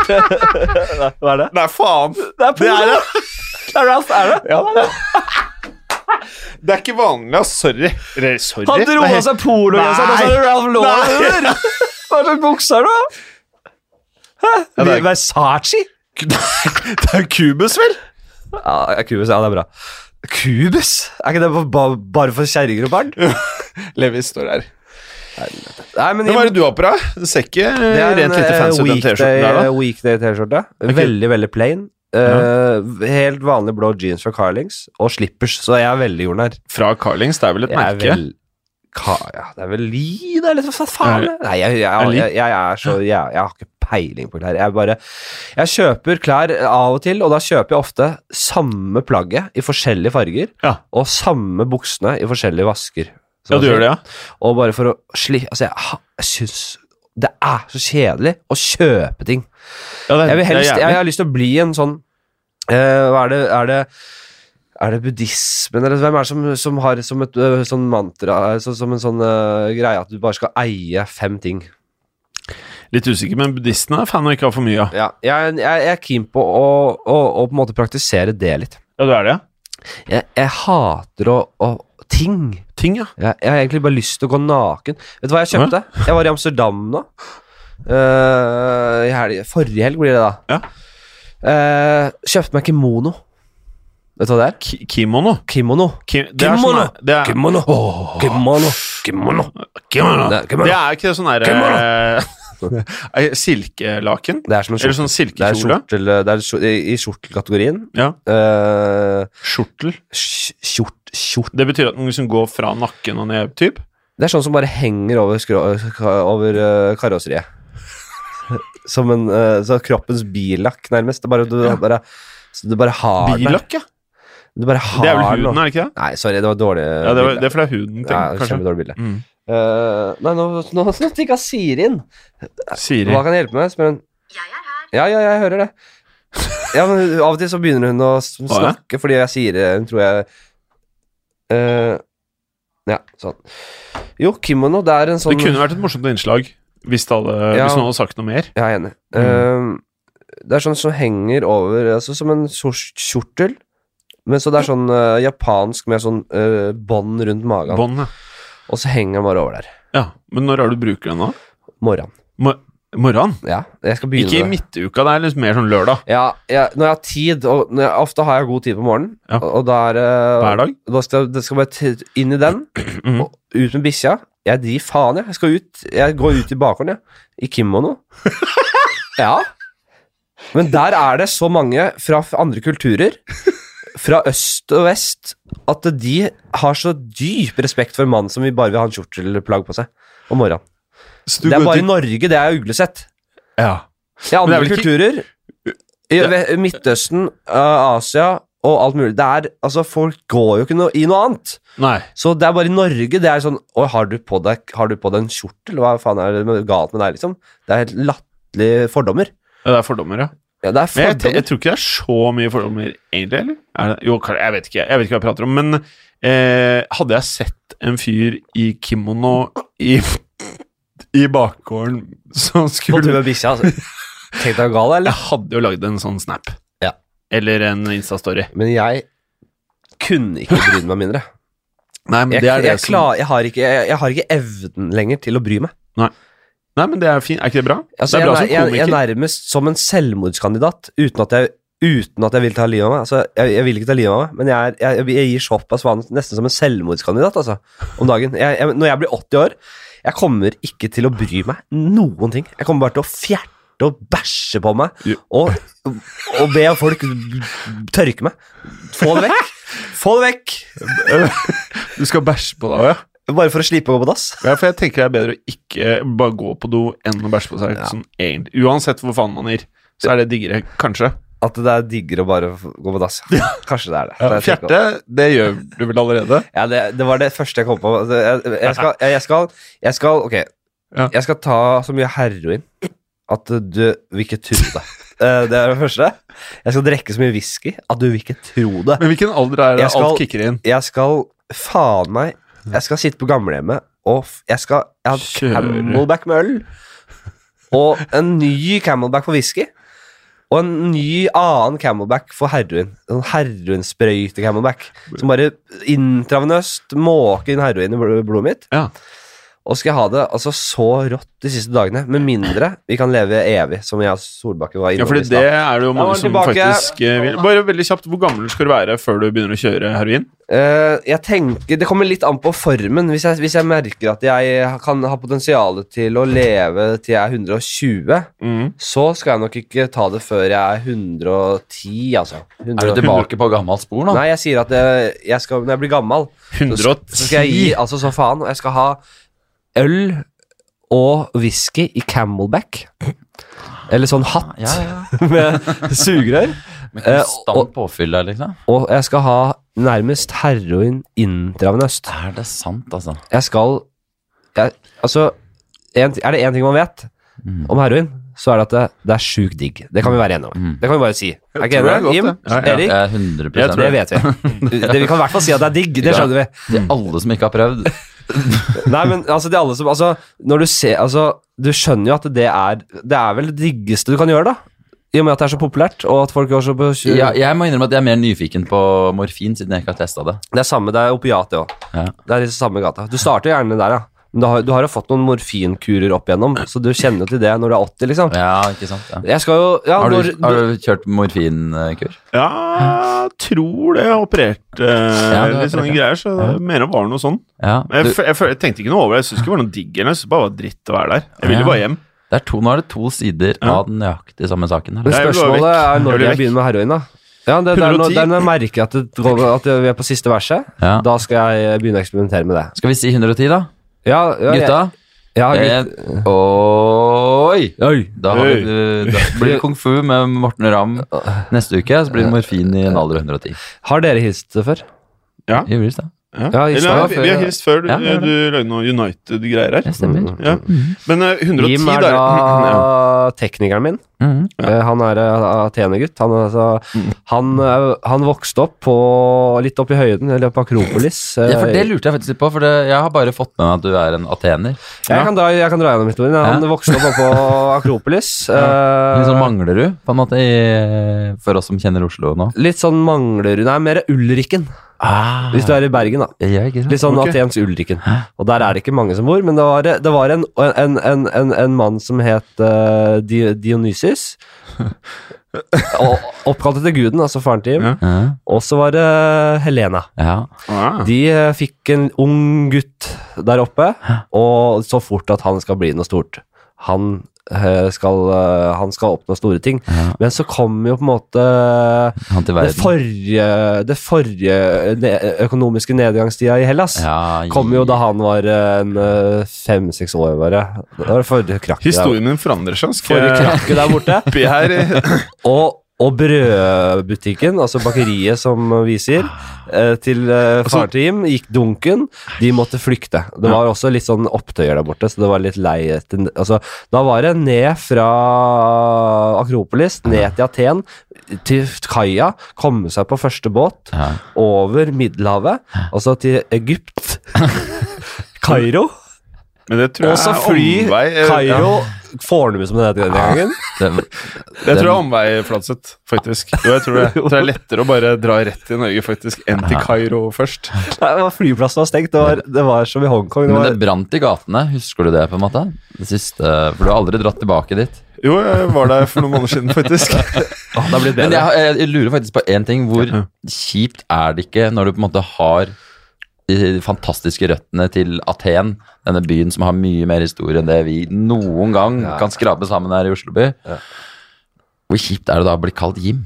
Hva er det? Nei, faen. Det er, Det er det. Det er Ralph, er det? Ja, det er det. Det er ikke vanlig, ass. Sorry. Sorry. Han dro av seg pologenseren, og så er det Ralph Lauren! Hva slags bukse er det, da? Hæ? Ja, det er- Versace? Det er Cubus, vel? Ja, Kubus. Ja, det er bra. Kubus? Er ikke det for- ba- bare for kjerringer og barn? Levis står her. Nei, men Men hva er det du har på deg? Det ser ikke Det er en rent lite eh, fancy ut, den T-skjorten der, da. weekday- weekday-T-skjorte. Veldig, veldig plain. Eh, helt vanlig blå jeans fra Carlings og slippers, så jeg er veldig jordnær. Fra Carlings, det er vel et Jeg er merke? vel... Ka, ja, det er vel li, da, eller hva faen? Nei, jeg, jeg, jeg, jeg, jeg er så jeg, jeg har ikke peiling på klær. Jeg bare Jeg kjøper klær av og til, og da kjøper jeg ofte samme plagget i forskjellige farger, Ja. og samme buksene i forskjellige vasker. Ja, du gjør det, ja? Og bare for å sli... Altså, jeg, jeg syns det er så kjedelig å kjøpe ting. ja det, Jeg helst Jeg, jævlig. har lyst til å bli en sånn uh, Hva er det Er det er det buddhismen, eller hvem er det som, som har som et sånn mantra så, Som en sånn uh, greie at du bare skal eie fem ting? Litt usikker, men buddhistene er fan av ikke å ha for mye av. Ja, jeg, jeg, jeg er keen på å, å, å på en måte praktisere det litt. Ja, du er det? Jeg, jeg hater å, å Ting. Ting, ja. Jeg, jeg har egentlig bare lyst til å gå naken. Vet du hva jeg kjøpte? Jeg var i Amsterdam nå. Uh, i helg- forrige helg blir det, da. Ja. Uh, kjøpte meg kimono. Vet du hva det er? Kimono. Kimono. Ki det er Kimono. sånn det er, Kimono. Kimono. Kimono. kimono. Det er kimono. Det er ikke sånn derre Silkelaken? Det er som en Eller sånn silkekjole? Det er, skjortel, det er i skjortelkategorien. Ja. Uh, Skjortel. kjort, kjort. Det betyr at den liksom går fra nakken og ned, typ? Det er sånn som bare henger over, over eh, karosseriet. Som en uh, så kroppens billakk, nærmest. Det bare, du, Ja. bare, så du bare har Bilakk, ja. Du bare har Det er vel huden, er det ikke det? Nei, sorry, det var dårlig. Ja, det, var, det er fordi det er huden, ja, tenk, kanskje. Dårlig bilde. Mm. Uh, nei, nå, nå, nå tikka Siri inn. Siri. Hva kan jeg hjelpe med? spør hun. Jeg er her. Ja, ja, jeg hører det. Ja, men Av og til så begynner hun å ja? snakke fordi jeg sier det. Hun tror jeg uh, Ja, sånn. Jo, kimono, det er en sånn Det kunne vært et morsomt innslag hvis, det hadde, Ja. hvis noen hadde sagt noe mer. Jeg er enig. Mm. Uh, det er sånn som henger over Altså som en sors- kjortel. Men så det er sånn uh, japansk med sånn uh, bånd rundt magen. Bånd, ja. Og så henger den bare over der. ja. Men når er det du bruker den, da? Morgen. Mo morgen? Ja, jeg skal begynne Ikke i midtuka, det er litt mer sånn lørdag. Ja, jeg, når jeg har tid, og jeg, ofte har jeg god tid på morgenen, Ja. og, og da er uh, Hver dag? Da skal jeg skal bare inn i den, Mhm. og ut med bikkja. Jeg gir faen, jeg. Jeg skal ut Jeg går ut i bakgården, jeg. I kimono. ja. Men der er det så mange fra andre kulturer, fra øst og vest, at de har så dyp respekt for en mann som vi bare vil ha en kjortelplagg på seg om morgenen. Det er bare i til- Norge det er uglesett. Ja. I andre det er kulturer, i Midtøsten, uh, Asia og alt mulig Det er, altså Folk går jo ikke noe, i noe annet. Nei. Så det er bare i Norge det er sånn Oi, har du på deg, har du på deg en kjortel? Hva faen er det galt med deg, liksom? Det er helt latterlige fordommer. Ja, det er fordommer, ja. Ja, det er Men jeg, jeg tror ikke det er så mye fordommer, egentlig, eller? Er det? Jo, jeg vet ikke. Jeg vet ikke hva jeg prater om. Men eh, hadde jeg sett en fyr i kimono i, i bakgården som På tur skulle med bikkja, altså. Tenk deg gal, eller? Jeg hadde jo lagd en sånn snap. Ja. Eller en Insta-story. Men jeg kunne ikke brydd meg mindre. Nei, men Jeg, det er det jeg, som klar, jeg, har ikke, jeg, jeg har ikke evnen lenger til å bry meg. Nei, men det er fint. Er ikke det bra? Altså, det er jeg, som komiker. jeg, jeg er nærmest som en selvmordskandidat, uten at jeg, uten at jeg vil ta livet av meg. Altså, jeg, jeg vil ikke ta livet av meg, men jeg, er, jeg, gir såpass faen nesten som en selvmordskandidat altså, om dagen. Når jeg blir 80 år, jeg kommer ikke til å bry meg noen ting. Jeg kommer bare til å fjerte og bæsje på meg og, og be folk tørke meg. Få det vekk! Få det vekk! Du skal bæsje på deg òg, ja? Bare for å slippe å gå på dass. ja? For jeg tenker det er bedre å ikke bare gå på do enn å bæsje på seg. Ja. Sånn, egentlig. Uansett hvor faen man gir, så er det diggere, kanskje. At det er diggere å bare gå på dass. Kanskje det er det. Ja, er fjerte, det gjør du vel allerede? Ja, det, det var det første jeg kom på. Jeg, jeg, skal, jeg, skal Jeg skal Ok. Ja. Jeg skal ta så mye heroin at du vil ikke tro det. Eh, Det er det første. Jeg skal drikke så mye whisky at du vil ikke tro det. Men hvilken alder er det skal- alt kicker inn? Jeg skal faen meg Jeg skal sitte på gamlehjemmet og jeg skal Jeg har. Camelback med øl. Og en ny Camelback for whisky. Og en ny annen Camelback for heroin. En heroinsprøyte Camelback. Som bare intravenøst måker inn heroin i blodet mitt. Ja. Og skal jeg ha det altså så rått de siste dagene, med mindre vi kan leve evig, som jeg og Solbakken var inne på. Ja, for det er det jo mange som faktisk eh, vil. Bare veldig kjapt, hvor gammel skal du være før du begynner å kjøre heroin? Uh, jeg tenker, Det kommer litt an på formen. Hvis jeg, hvis jeg merker at jeg kan ha potensial til å leve til jeg er 120, Mm. så skal jeg nok ikke ta det før jeg er 110, altså. Er du tilbake på gammelt spor nå? Nei, jeg sier at jeg, jeg skal, når jeg blir gammel, så, 110? så skal jeg gi altså så faen. Jeg skal ha øl og whisky i Camelback. Eller sånn hatt Ja, ja. med sugerør. Med Eh, konstant og- påfyll der, liksom. Og jeg skal ha nærmest heroin intravenøst. Er det sant, altså? Jeg skal jeg, Altså, en, er det én ting man vet Mm. om heroin, så er det at det, det er sjukt digg. Det kan vi være enige om. Mm. Det kan vi bare si. Er ikke tror er enig? Jim? det. Ja, ja. Erik? Jeg er 100 Jeg tror Det vet vi. Det, vi kan i hvert fall si at det er digg. Det skjønner vi. Til alle som ikke har prøvd. Nei, men altså, det er alle som Altså, når du ser Altså, du skjønner jo at det er Det er vel det diggeste du kan gjøre, da. I og med at det er så populært, og at folk går så på Ja, jeg må innrømme at jeg er mer nyfiken på morfin, siden jeg ikke har testa det. Det er samme, det er opiat, det òg. Ja. Det er i samme gata. Du starter gjerne der, ja. Men du har, du har jo fått noen morfinkurer opp igjennom, så du kjenner jo til det når du er 80, liksom. Ja, ikke sant? Ja. Jeg skal jo Ja, Har, når du, har du kjørt morfinkur? Ja, tror det. Jeg har operert eh, Ja, du litt sånne greier, så ja. mer det var noe sånn. Ja. Du, Jeg, jeg, jeg tenkte ikke noe over det. Jeg syns ikke det var noe digg. eller Jeg syntes bare det var dritt å være der. Jeg ville Ja. bare hjem. det er to, nå er det to sider Ja. av den nøyaktig samme saken. Men Eller? Jeg spørsmålet er når jeg begynner med heroin, da. Ja, det, det, er når, det er når jeg merker at, det, at vi er på siste verset. Ja. Da skal jeg begynne å eksperimentere med det. Skal vi si 110, da? Ja, ja, Gutta? Ja, gutt. oi! Oi. Da, har vi, da blir det kung fu med Morten Ramm neste uke. Så blir det morfin i en alder av 110. Har dere hilst før? Ja. Vi det? Ja. Ja, Eller, vi, vi har hilst før. Du, Ja, det er du lagde noe United-greier her. Det stemmer. Ja. Men eh, 110 Jim er da da teknikeren min. Mm. Eh, Han er Athene-gutt. Han, altså, han, eh, han vokste opp på litt opp i høyden, eller på Akropolis. eh, Ja, for Det lurte jeg faktisk litt på, for det, jeg har bare fått med meg at du er en atener. jeg, kan dra, jeg kan dra gjennom historien. Han Ja. vokste opp på Akropolis. eh, Litt sånn mangler du, på en måte, i, for oss som kjenner Oslo nå. litt sånn mangler Nei, mer Ulriken, Ah, hvis du er i Bergen. da ja. Litt sånn okay. Athens Ulriken. Og der er det ikke mange som bor, men det var, det var en, en, en, en, en mann som het uh, Di- Dionysus. Oppkalt etter guden, altså faren til Jim. Ja. Og så var det Helena. ja. Ah. De eh, fikk en ung gutt der oppe, og så fort at han skal bli noe stort. Han eh, skal, eh, han skal oppnå store ting. Ja. Men så kom jo på en måte Han til det forrige, det forrige ne økonomiske nedgangstida i Hellas. Ja, Kom jo da han var en fem-seks år, bare. Det var forrige krakket Historien min forandrer seg. Forrige krakket der borte. Og, og brødbutikken, altså bakeriet som vi sier, eh, til eh, far til Jim, gikk dunken. De måtte flykte. Det var også litt sånn opptøyer der borte, så det var litt lei altså, Da var det ned fra Akropolis, ned til Aten, til kaia, komme seg på første båt, over Middelhavet, altså til Egypt. Kairo. Men det tror jeg så er omvei. eh, Kairo Fornebu, som det het den gangen. Den, det tror jeg er omvei, Fladseth, faktisk. Jo, jeg tror det. Jeg tror det er lettere å bare dra rett til Norge faktisk enn til Kairo først. Nei, det var Flyplassen var stengt. Det var, det var som i Hongkong. Det men det brant i gatene, husker du det, på en måte? Det siste, For du har aldri dratt tilbake dit. Jo, jeg var der for noen måneder siden, faktisk. Det Men jeg, jeg, jeg lurer faktisk på én ting. Hvor kjipt er det ikke når du på en måte har de fantastiske røttene til Aten, denne byen som har mye mer historie enn det vi noen gang Ja. kan skrape sammen her i Oslo by? Ja. Hvor kjipt er det da å bli kalt Jim?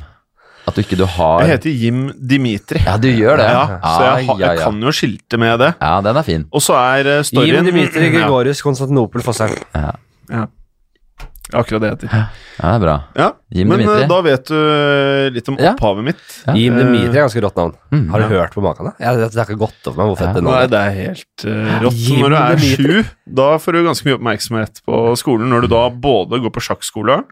At du ikke du har Jeg heter Jim Dimitri. Ja, du gjør det. Ja, så jeg, ha, jeg kan jo skilte med det. ja, den er fin. Og så er eh, storyen Jim Dimitri Ja, Gregorius Konstantinopel ja ja. Akkurat det jeg heter. Ja, det er bra. Ja, Jim Men Dimitri. eh, da vet du eh, litt om Ja. opphavet mitt. Ja. Jim Dimitri er ganske rått navn. Mm. Har du hørt på maken? Jeg, det har ikke gått opp for meg hvor fett Ja. det Nei, navnet er. det er helt uh, rått. Jim Når du er Dimitri. sju, da får du ganske mye oppmerksomhet på skolen. Når du da både går på sjakkskole,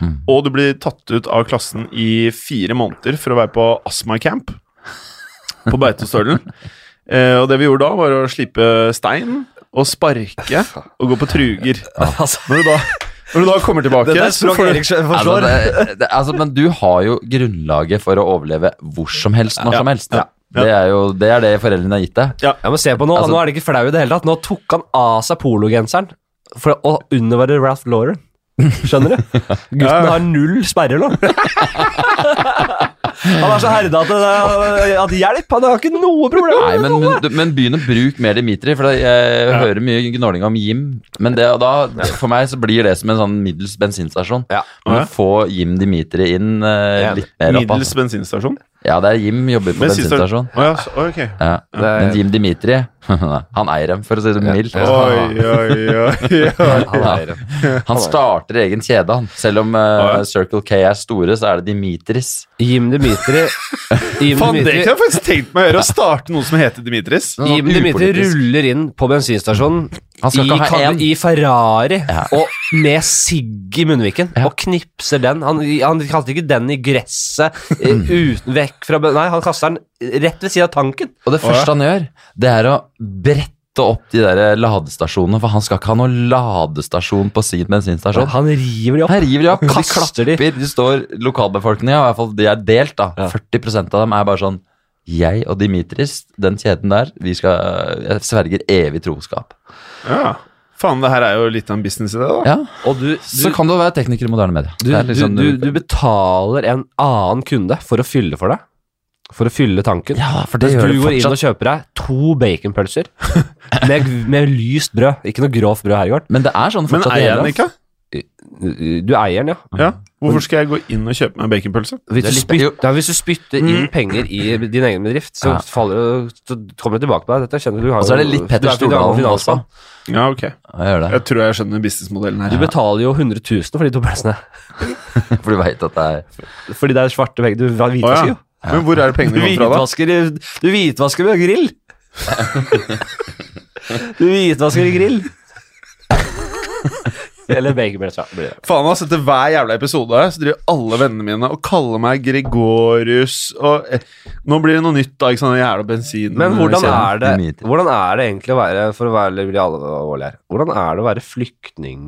Mm. og du blir tatt ut av klassen i fire måneder for å være på astmacamp på Beitostølen. Eh, og det vi gjorde da, var å slipe stein og sparke og gå på truger. Når du da, når du da kommer tilbake det er så får du- Erik Altså, det, det, altså, men du har jo grunnlaget for å overleve hvor som helst, når Ja. som helst. Ja. Det er jo det, er det foreldrene har gitt deg. Ja, men se på Nå Altså- Nå er det ikke flau i det hele tatt. Nå tok han av seg pologenseren for å undervære Ralph Lauren. Skjønner du? Gutten har null sperrer nå. Han er så herda at, det- at hjelp! Han har ikke noe problem. Nei, men, men, men begynn å bruke mer Dimitri, for jeg hører mye gnåling om Jim. Men det, og da, for meg så blir det som en sånn middels bensinstasjon. Ja. Må få Jim Dimitri inn uh, litt mer opp. Middels Altså. bensinstasjon? Ja, det er Jim jobber på bensinstasjon. Oh, ja, så- ok. Ja. Er- Men Jim Dimitri, han eier dem, for å si det mildt. Ja. Oi, oi, oi, oi. Han Han starter egen kjede, han. Selv om uh, Circle K er store, så er det Dimitris. Jim Dimitri Jim Faen, det kunne jeg faktisk tenkt meg å gjøre. Å starte noe som heter Dimitris. Jim Dimitri ruller inn på bensinstasjonen Han skal i, ikke ha en. i Ferrari Ja. og med sigg i munnviken Ja. og knipser den. Han, han kaster ikke den i gresset eh, Mm. uten vekk fra Nei, han kaster den rett ved siden av tanken. Og det første han gjør, det er å brette opp de der ladestasjonene, for han skal ikke ha noen ladestasjon på sin bensinstasjon. Han river de opp. Han river de opp, Kaster de. de står lokalbefolkningen, i hvert fall de er delt da, Ja. 40% av dem er bare sånn, jeg og Dimitris, den kjeden der, vi skal, jeg sverger evig troskap. Ja. Faen, det her er jo litt av en business i det, da. Ja, Og du, så du, kan du være tekniker i moderne medier. du, du, liksom- du, du betaler en annen kunde for å fylle for deg. For å fylle tanken. ja, for det Hvis gjør du det går inn og kjøper deg to baconpølser med, med lyst brød. Ikke noe grovt brød her i går. Men det er sånn fortsatt Men eier den ikke? Du eier den, ja. Ja. Hvorfor skal jeg gå inn og kjøpe meg en baconpølse? Hvis, du spytter, ja, hvis du spytter inn penger i din egen bedrift, så, Ja. faller, det- så kommer det tilbake på deg. Dette kjenner du har Og så er det jo- litt Petter er Stordalen også. Ja, ok. Jeg gjør det. Jeg tror jeg skjønner businessmodellen her. Du betaler jo 100 000 for de to pølsene. For du vet at det er Fordi det er svarte penger. Du Å, Oh, ja. jo. Men hvor er det Du pengene kommer fra, da? hvitvasker, du hvitvasker med grill. du hvitvasker i grill. Eller ja, blir det. Faen, altså, etter hver jævla episode så driver alle vennene mine og kaller meg Gregorius og eh, Nå blir det noe nytt, da. Ikke sant? Jævla bensin Men hvordan er, det, hvordan er det egentlig å være For å være litt alvorlig her Hvordan er det å være flyktning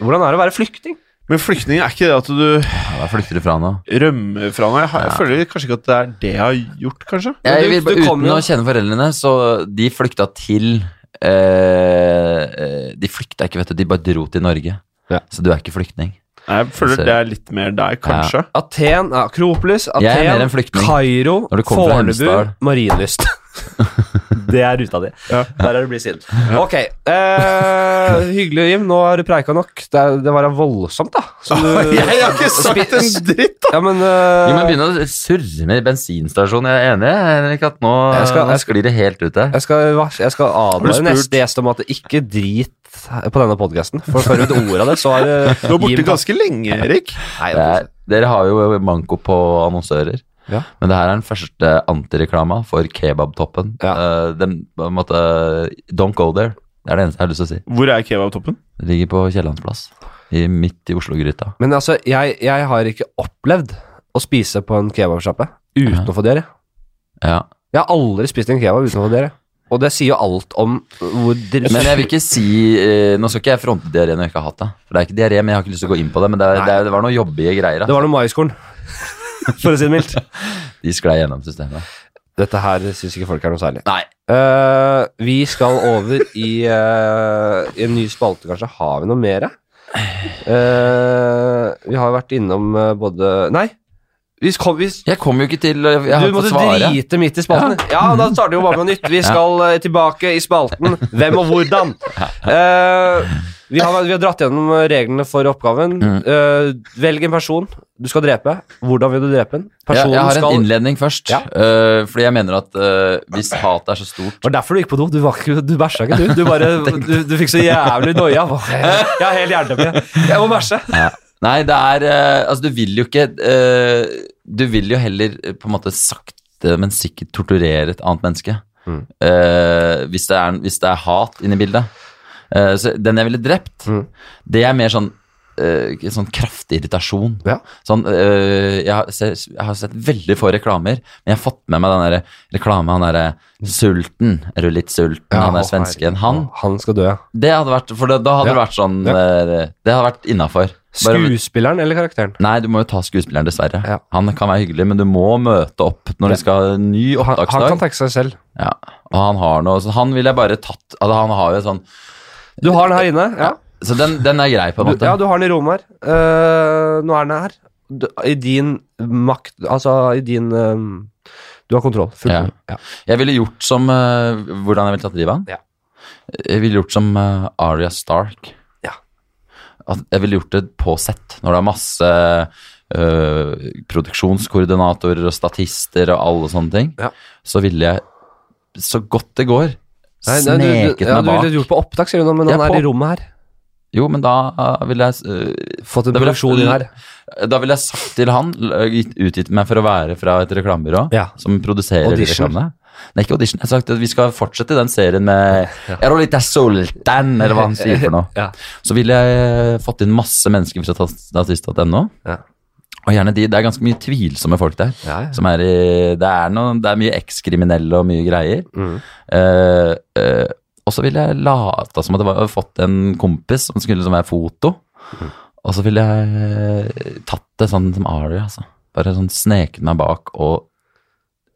Hvordan er det å være flyktning? Men flyktning er ikke det at du ja, flykter fra nå. rømmer fra noe. Jeg, har, jeg Ja. føler kanskje ikke at det er det jeg har gjort, kanskje. Jeg du- vil, du uten å kjenne foreldrene, så de flykta til eh, eh, De flykta ikke, vet du. De bare dro til Norge. Ja. Så du er ikke flyktning. Jeg føler Så- det er litt mer deg, kanskje. Aten, Akropolis, Aten. Kairo, Fornebu, Marienlyst. Det er ruta di. Ja. Der er det blitt siden. Ok, eh, hyggelig, Jim. Nå har du preika nok. Det, er, det var da voldsomt, da. som du- Jeg har ikke sagt en dritt, da! Ja, men, uh, Jo, men Begynne å surre med bensinstasjon. Jeg er enig. Henrik, at nå, Jeg skal- nå sklir det helt ut der. Jeg skal, jeg skal advare neste gjest om at det ikke drit på denne podkasten. For før du et ord av det, så har det Du var borte ganske lenge, Erik. Nei, er, dere har jo manko på annonsører. Ja. Men det her er den første antireklama for kebabtoppen. Ja. Uh, den, på en måte, don't go there. Det er det eneste jeg har lyst til å si. Hvor er kebabtoppen? Det ligger på Kiellandsplass. I, midt i Oslo-gryta. Men altså, jeg, jeg har ikke opplevd å spise på en kebabsjappe uten Ja. å få diaré. Ja. Jeg har aldri spist en kebab uten å få diaré. Og det sier jo alt om hvor Men jeg vil ikke si eh, Nå skal ikke jeg fronte diaré når jeg ikke har hatt det. For det er ikke diaré, men jeg har ikke lyst til å gå inn på det. Men det, det, det var noe jobbige greier. Det var noe maiskorn, for å si det mildt. De sklei gjennom systemet. Dette her syns ikke folk er noe særlig. Nei. Uh, vi skal over i, uh, i en ny spalte, kanskje. Har vi noe mer? Uh, vi har vært innom eh, både Nei! Kom, vi, Jeg kom jo ikke til Jeg har du måtte drite midt i spalten. Ja, da starter jo bare med nytt. Vi skal eh, tilbake i spalten Hvem og hvordan. Uh, vi, har, vi har dratt gjennom reglene for oppgaven. Eh, velg en person du skal drepe. Hvordan vil du drepe den? Jeg, jeg har en skal innledning først. Ja. eh, fordi jeg mener at eh, hvis hatet er så stort Det var derfor du gikk på do. Du, var du bæsja ikke, du. Du, bare, du, du fikk så jævlig noia. Jeg har helt jernteppe. Jeg må bæsje. Nei, det er eh, Altså, du vil jo ikke eh, Du vil jo heller eh, på en måte sakte, men sikkert torturere et annet menneske. Mm. Hvis, det er, hvis det er hat inni bildet. Så den jeg ville drept, Mm. det er mer sånn uh, sånn kraftig irritasjon. Ja. Sånn, eh, jeg, har sett, jeg har sett veldig få reklamer, men jeg har fått med meg den der reklame Han derre Sulten. Er du litt sulten? han er svensken. Han. Han skal dø, ja. Det hadde vært For da, da hadde Ja. det vært sånn Ja. Det hadde vært innafor. Skuespilleren eller karakteren? Nei, du må jo ta skuespilleren, dessverre. Ja. Han kan være hyggelig, men du må møte opp når de skal ha ny Han, han kan takke seg selv. Ja, og han har noe så Han ville jeg bare tatt altså, Han har jo sånn Du har den her inne. Ja, Så den, den er grei, på en du, måte. ja, du har den i rommet her. Uh, nå er den her. Du, I din makt Altså, i din eh, Du har kontroll. Full Ja. Ja. Jeg ville gjort som uh, Hvordan jeg ville tatt livet av han? Ja. Jeg ville gjort som uh, Aria Stark. At jeg ville gjort det på sett, når det er masse eh, produksjonskoordinatorer og statister og alle sånne ting. Ja. Så ville jeg, så godt det går, Nei, nei, du, sneket du, ja, meg du ville gjort på opptak, sier du nå, men han er på- i rommet her. Jo, men da uh, ville jeg eh, Fått en Da vil jeg- produksjon inn her. Da ville jeg sagt til han, l- gitt- utgitt meg for å være fra et reklamebyrå Ja. som produserer. Audition. reklamene. Nei, ikke audition. Jeg har sagt at vi skal fortsette den serien med Erolita Sultan, eller hva han sier for noe. Ja. Så ville jeg fått inn masse mennesker fra statist.no. Ja. Og gjerne de, det er ganske mye tvilsomme folk der. Ja, ja. Som er i, det, er noe, det er mye ekskriminelle og mye greier. Mm. Uh, uh, og så ville jeg lata som at jeg hadde fått en kompis som skulle liksom være foto. Mm. Og så ville jeg eh, tatt det sånn som Ari, altså. Bare sånn sneket meg bak og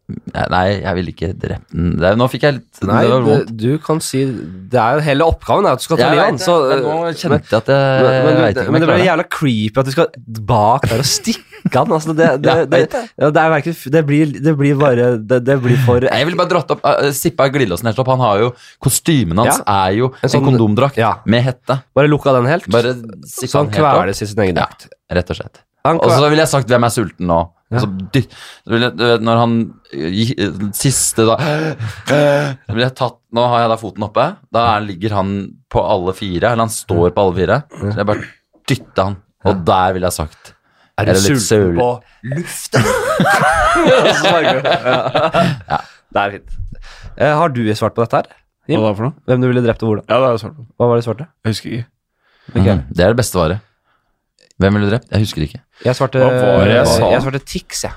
Nei, jeg ville ikke drept den. Det, nå fikk jeg litt Nei, det du kan si Det er jo hele oppgaven er at du skal ta livet men nå kjente jeg at jeg, men, men, jeg ikke men det blir jævla creepy at du skal bak der og stikke han. Altså, det, det, det, det, ja, det er verken Det blir, det blir bare Det, blir for Jeg ville bare dratt opp uh, Sippa glidelåsen helt opp. Han har jo Kostymen hans er jo en, sånn- kondomdrakt ja. med hette. Bare lukka den helt, Bare så han den kveles i sin egen Ja, drakt. rett og slett. Og så ville jeg sagt 'Hvem er sulten nå?' Ja. Og så dytt, så ville jeg, du vet, Når han Siste da blir jeg tatt Nå har jeg da foten oppe. Da er, ligger han på alle fire. Eller han står på alle fire. Så jeg bare dytter han. Og der ville jeg sagt Er du sulten på luft? Ja. Det er fint. Eh, har du svart på dette her? Jim? Hva det for noe? Hvem du ville drept og hvordan? Ja, det har jeg svart på. Hva var det svarte? Jeg husker ikke. Mhm, Det er det beste svaret. Hvem ville du drept? Jeg husker ikke. Jeg svarte, jeg jeg svarte Tix, jeg.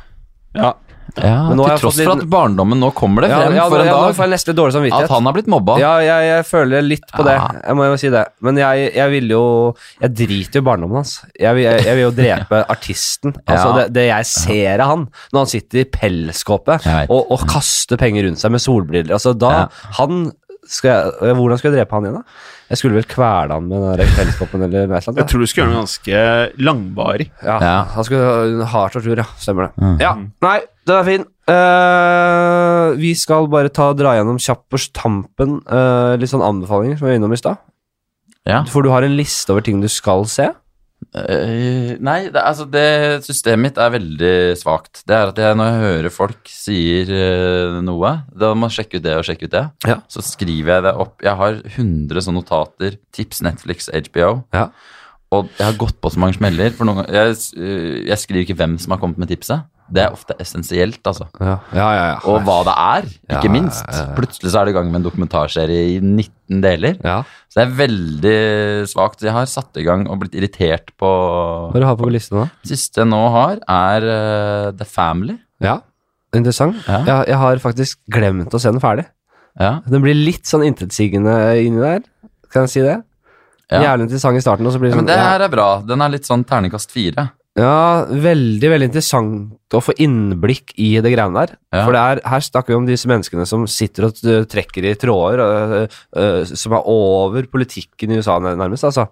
Ja. Ja, Til tross for at barndommen nå kommer det frem ja, for en ja, nå dag får jeg nesten dårlig samvittighet. at han har blitt mobba. Ja, jeg, jeg føler litt på det. Jeg må jo si det. Men jeg, jeg vil jo Jeg driter jo i barndommen hans. Vil- jeg, jeg vil jo drepe artisten. Altså Ja. det, det jeg ser av han når han sitter i pelskåpe og, og kaster penger rundt seg med solbriller. Altså da Ja. Han skal Hvordan skal jeg drepe han igjen, da? Jeg skulle vel kvele han med den pelskåpen eller noe Jeg tror du skulle gjøre noe ganske langvarig. Ja, Ja. han skulle ha tortur, ja. Stemmer det. Mm. Ja, Nei, den er fin. Eh, vi skal bare ta dra gjennom kjapt på tampen eh, litt sånn anbefalinger som vi var innom i stad. Ja. For du har en liste over ting du skal se. Eh, nei, det, altså det systemet mitt er veldig svakt. Det er at jeg, når jeg hører folk sier uh, noe, da må jeg sjekke ut det og sjekke ut det. Ja. Så skriver jeg det opp. Jeg har 100 sånne notater. Tips, Netflix, HBO. Ja. Og jeg har gått på så mange smeller. For noen, jeg, uh, jeg skriver ikke hvem som har kommet med tipset. Det er ofte essensielt, altså. Ja, ja, ja. ja. Og hva det er, ikke minst. Plutselig så er det i gang med en dokumentarserie i 19 deler. ja. Så det er veldig svakt. Jeg har satt i gang og blitt irritert på Hva har du har på listen nå? Det siste jeg nå har, er uh, The Family. Ja, interessant. Ja. Jeg, jeg har faktisk glemt å se den ferdig. Ja, Den blir litt sånn intetsigende inni der. Kan jeg si det? ja. Jævlig interessant i starten, og så blir det sånn Men det her er bra. Den er litt sånn terningkast fire. Ja, veldig, veldig interessant å få innblikk i det greiene der. Ja. For det er, her snakker vi om disse menneskene som sitter og uh, trekker i tråder, øh, øh, som er over politikken i USA nærmest, altså.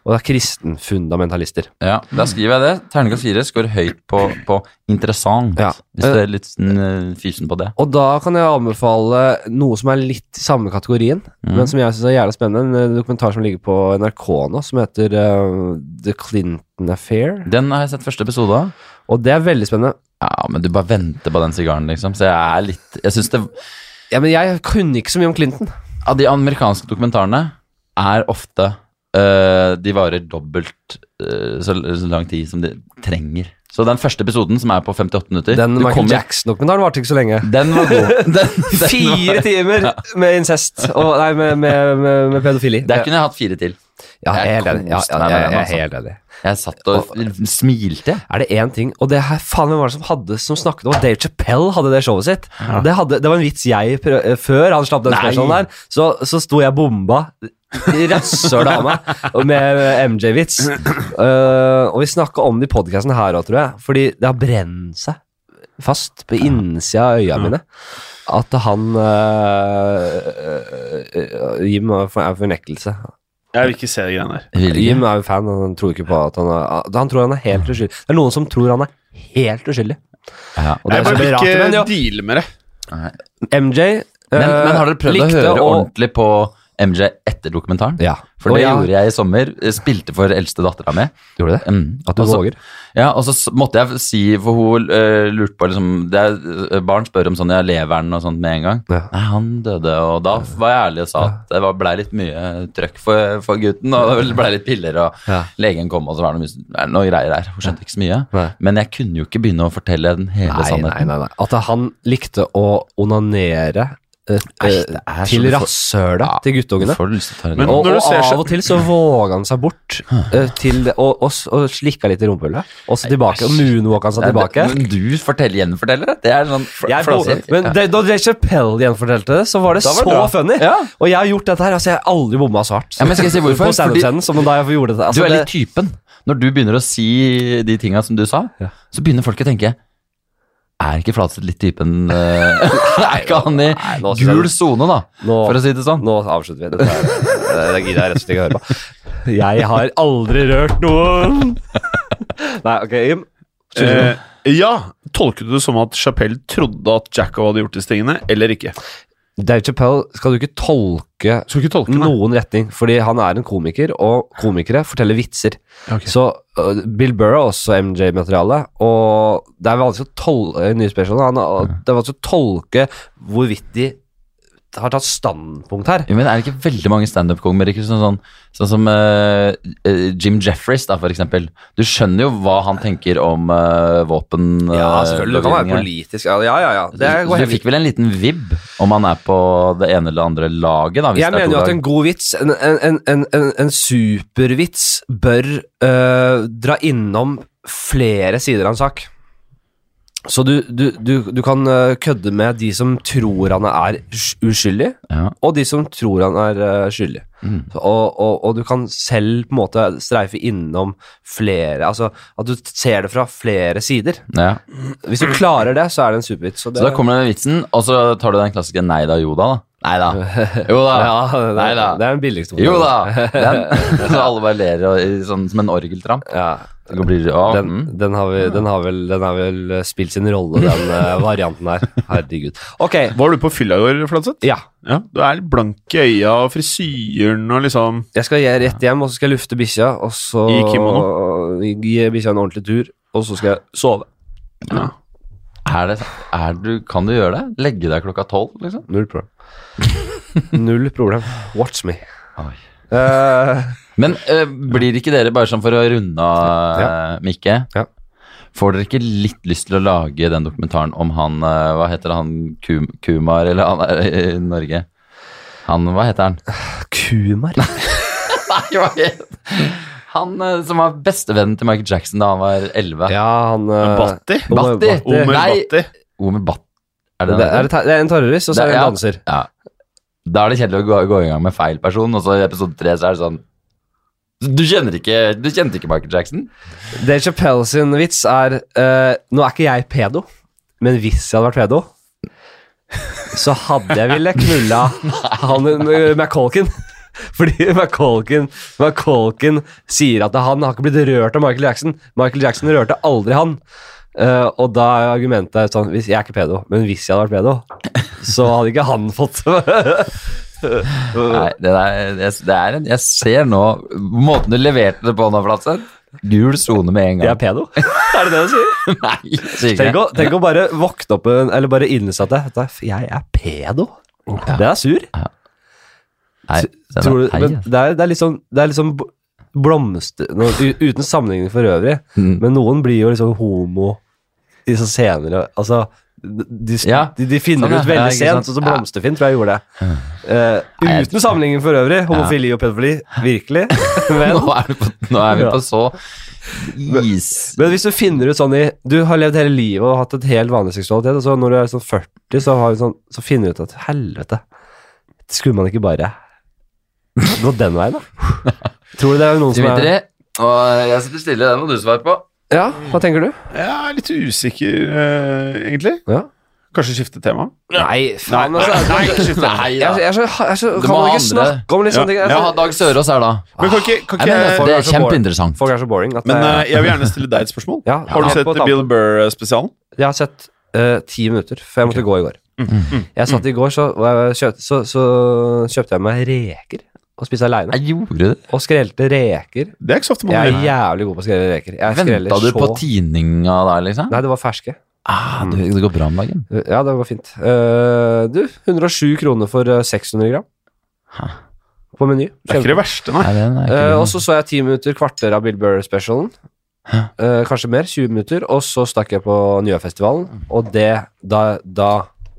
Og det er kristenfundamentalister. Ja, Da skriver jeg det. Terningkast fire scorer høyt på, på interessant. Ja. Hvis det er litt sånn, eh, fysen på det. Og da kan jeg anbefale noe som er litt i samme kategorien, Mm. men som jeg syns er jævlig spennende. En dokumentar som ligger på NRK nå, som heter uh, The Clinton Affair. Den har jeg sett første episode av. Og det er veldig spennende. Ja, men du bare venter på den sigaren, liksom. Så jeg er litt Jeg syns det Ja, men jeg kunne ikke så mye om Clinton. Av de amerikanske dokumentarene er ofte øh, De varer dobbelt øh, så, så lang tid som de trenger. Så den første episoden, som er på 58 minutter Den Michael kommer- Jackson-dokumentaren varte ikke så lenge. Den var god. Den, den Fire var, timer med incest og, Nei, med, med, med, med pedofili. Der kunne jeg hatt fire til. Ja, jeg er helt enig. Ja, ja, jeg, jeg altså. Jeg satt og smilte. Er det én ting Og det her, faen, hvem var det som hadde Som snakket om Dave Chappelle hadde det showet sitt? Det, hadde, det var en vits jeg prø eh, Før han slapp den spørsmålen der, så, så sto jeg bomba i av meg med MJ-vits. Uh, og vi snakka om det i podkasten her òg, tror jeg. Fordi det har brent seg fast på innsida av øya mine. At han uh, Jim er for- er fornektelse. Jeg vil ikke se de greiene der. Jim er jo fan, og han tror ikke på at han er Han tror han er helt uskyldig. Det er noen som tror han er helt uskyldig. Ja. Og det Jeg bare vil rart, men ikke ja, deale med det. MJ Men, men har dere prøvd å høre å- ordentlig på MJ etter dokumentaren? Ja. For det ja. gjorde jeg i sommer. Spilte for eldste dattera mi. Gjorde det? Mm. At du også, våger? Ja, og så måtte jeg si, for hun uh, lurte på liksom det er, eh, Barn spør om sånn, ja, leveren og sånt med en gang. Ja. Nei, han døde, og da var jeg ærlig og sa at det var- blei litt mye trøkk for, for gutten, og det blei litt piller, og legen kom, og så var det noe, noe greier der. Hun skjønte ikke så mye. Nei. Men jeg kunne jo ikke begynne å fortelle den hele Nei, nei, nei, nei. At han likte å onanere eh, Nei, eh, det til rasshøla Ja, til guttungene. Du det Men-. Og, og ser av og til så våga han seg bort eh, til og, og, og slikka litt i rumpehullet. Og så tilbake. Og moonwalka han seg tilbake. Men du forteller, gjenforteller det? Det er sånn Jeg, flassig. men det, da Dave Chappelle gjenfortalte det, så var det var så bra. funny. Ja. Og jeg har gjort dette her. Altså, jeg har aldri bomma så hardt Ja, men skal jeg si hvorfor? på som da jeg gjorde det. Du Altså, er litt typen. Når du begynner å si de tinga som du sa, Ja. så begynner folk å tenke Er ikke Flatseth litt typen uh, Er ikke han i Nei, gul sone, da? nå, For å si det sånn. nå avslutter vi. Dette her, eh, det gidder jeg rett og slett ikke å høre på. Jeg har aldri rørt noen. Nei, ok, Jim. Eh, ja, tolket du det som at Chapell trodde at Jacko hadde gjort disse tingene, eller ikke? Dave Chappelle skal du ikke tolke Skal ikke tolke noen retning, fordi han er en komiker, og komikere forteller vitser. Okay. Så uh, Bill Burr er også MJ-materiale, og det er vanskelig å tolke nye spørsmål, han, det er vanskelig å tolke hvorvidt de har tatt standpunkt her. Ja, men er det ikke veldig mange standup-komikere sånn, sånn, sånn som eh, Jim Jeffries, da, for eksempel? Du skjønner jo hva han tenker om uh, våpen Ja, selvfølgelig. Det kan være politisk. Ja, ja, ja. Det er, Så du fikk vel en liten vibb om han er på det ene eller andre laget? da? Jeg er mener jo at en god vits, en, en, en, en, en, en supervits, bør uh, dra innom flere sider av en sak. Så du, du, du, du kan øh, kødde med de som tror han er uskyldig, ja. og de som tror han er øh, skyldig. Mm. Og, og, og du kan selv på en måte streife innom flere Altså at du ser det fra flere sider. ja. Hvis du klarer det, så er det en supervits. Så, det- Så da kommer den vitsen, og så tar du den klassiske nei da, jo da. da. Nei da. Jo da. ja, det, Nei da. det er den billigste. Jo da. Den. Så alle bare ler og, sånn, som en orgeltramp. Ja, blir, ja. Den, mm. den, har vi, den, har vel, den har vel eh, spilt sin rolle, den eh, varianten her. Herregud. Ok, Var du på fylla i går, Flatseth? ja. Ja, du er litt blank i øya og frisyren og liksom Jeg skal gjøre rett hjem, og så skal jeg lufte bikkja, og så I kimono? gi bikkja en ordentlig tur, og så skal jeg sove. ja. er det, er du, kan du gjøre det? Legge deg klokka tolv, liksom? Null problem. Null problem. Watch me. Oi. Eh, Men uh, blir ikke dere, bare sånn for å runde av, ja. Mikke Ja. Får dere ikke litt lyst til å lage den dokumentaren om han Hva heter han? Kum, Kumar, eller han er i Norge? Han, hva heter han? kumar? Nei, hva heter Han som var bestevennen til Michael Jackson da han var elleve. Ja, han Batti? Batti? Omer Batti? Batti. Omer Batti? Er Det det, er, det er- det er en terrorist, og så er det en ja. danser. Ja. Da er det kjedelig å gå, gå i gang med feil person, og så i episode tre så er det sånn Du ikke Du kjente ikke Michael Jackson? Dave Chappelle sin vits er uh, Nå er ikke jeg pedo, men hvis jeg hadde vært pedo, så hadde jeg ville knulla han McColkin. Fordi McColkin, McColkin sier at han har ikke blitt rørt av Michael Jackson. Michael Jackson rørte aldri han. Eh, og da er argumentet sånn hvis, Jeg er ikke pedo, men hvis jeg hadde vært pedo, så hadde ikke han fått Nei, det, der, det, det er en Jeg ser nå måten du leverte det på nå, Flatseth. Gul sone med en gang. Jeg er pedo? Er det det du sier? Nei, sier Tenk å, tenk å bare våkne opp en- Eller bare innse at jeg er pedo. Det er sur. Nei, den Tror du, men det er, det er liksom Det er liksom b- blomster no, Uten sammenligning for øvrig, Mm. men noen blir jo liksom homo så senere Altså, De, Ja, de, de finner sånn, ut veldig Ja, sent, sånn som. Blomsterfinn tror jeg gjorde det. Uh, uten sammenligning for øvrig, homofili og pedofili, virkelig. Men, Nå er, på, nå er vi på så is men hvis du finner ut sånn i Du har levd hele livet og hatt et helt vanlig seksualitet, og så når du er sånn 40, så, har du sånn, så finner du ut at helvete, skulle man ikke bare gå den veien, da? Tror du det er noen som er Dimitri, og jeg sitter stille, det må du svare på. Ja, hva tenker du? Jeg er litt usikker, eh, egentlig. Ja. Kanskje skifte tema? Nei, faen, Nei, altså. nei, ikke skifte. Nei, Jeg, jeg, er så- jeg, er så- Du kan må man ha ikke andre. snakke om litt sånne ting? Ja, Ja, Altså, Dag Sørås her, da. Men kan ikke, kan ikke mener, jeg, det er er så kjempeinteressant. Folk er så boring. At Men eh, jeg vil gjerne stille deg et spørsmål. ja, Har du sett på tampen. Bill Burr-spesialen? Jeg har sett eh, ti minutter, for jeg måtte gå i går. Jeg satt i går, så, og jeg kjøpte, så, så kjøpte jeg meg reker og spise aleine. Og skrelte reker. Det er ikke så ofte man Jeg er jævlig god på å skrelle reker. Jeg skreller Venta du på så- tininga der, liksom? Nei, det var ferske. Ah, du, det går bra om dagen. Ja, det var fint. Eh, du, 107 kroner for eh, 600 gram. Hæ. På Meny. Det er ikke det verste, nei. Nei, den er ikke Eh, god. og så så jeg 10 minutter, kvarter av Bill Burr-specialen. Hæ? Eh, kanskje mer, 20 minutter. Og så stakk jeg på Njøfestivalen, og det Da, da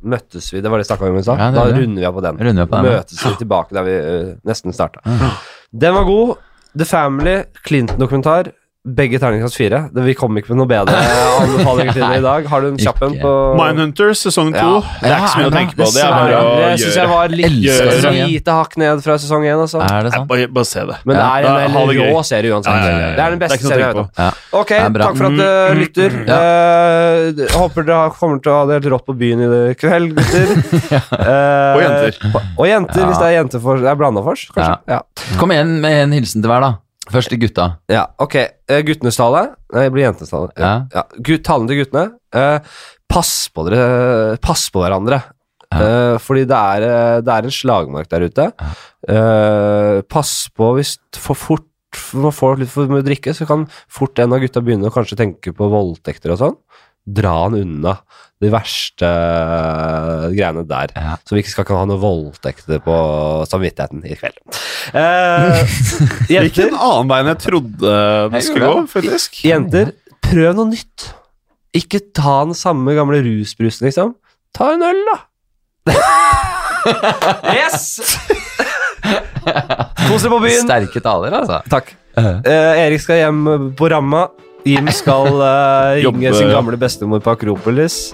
møttes vi Det var det vi snakka om i stad. Ja, da er runder vi av på den. Runder vi på den. Møtes vi tilbake der vi uh, nesten starta. Den var god. The Family, Clinton-dokumentar. Begge terningkast fire. Det- Vi kom ikke med noe bedre anbefalinger til det i dag. Har du en kjapp en på Mindhunter sesong to. Ja. Det er ikke så mye å tenke på. Det er bare å Det syns jeg var litt lite hakk ned fra sesong én, altså. Er det sant? Bare, bare se det. Men det er en det rå serie uansett. Ja, ja, ja, ja. Det er den er beste serien jeg vet om. Ja. Ok, takk for at du Mm, lytter. Eh, jeg håper dere kommer til å ha det helt rått på byen i kveld, gutter. uh, Og jenter. Og jenter, Ja. hvis det er jentefors. Det er blandafors, kanskje? Ja. Kom igjen med en hilsen til hver, da. Først til gutta. ja. ok. Eh, guttenes tale. Nei, det blir jentenes tale. Ja. Ja. Talen til guttene. Eh, pass på dere Pass på hverandre. Ja. Eh, fordi det er, eh, det er en slagmark der ute. Eh, pass på hvis for fort man får litt for mye drikke, så kan fort en av gutta begynne å kanskje tenke på voldtekter og sånn. Dra han unna de verste eh, greiene der. Ja. Så vi ikke skal ha noen voldtekter på samvittigheten i kveld. Eh, Det Ikke jenter, en annen vei enn jeg trodde det skulle gå, faktisk. jenter, prøv noe nytt. Ikke ta den samme gamle rusbrusen, liksom. Ta en øl, da. yes! Kos dere på byen. Sterke taler, altså. Takk. Eh, Erik skal hjem på ramma. Jim skal eh, ringe sin gamle bestemor på Akropolis.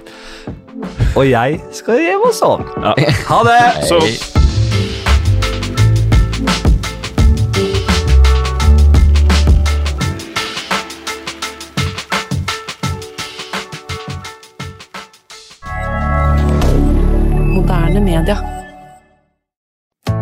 Og jeg skal hjem og sove. Ja. Ha det! Så media.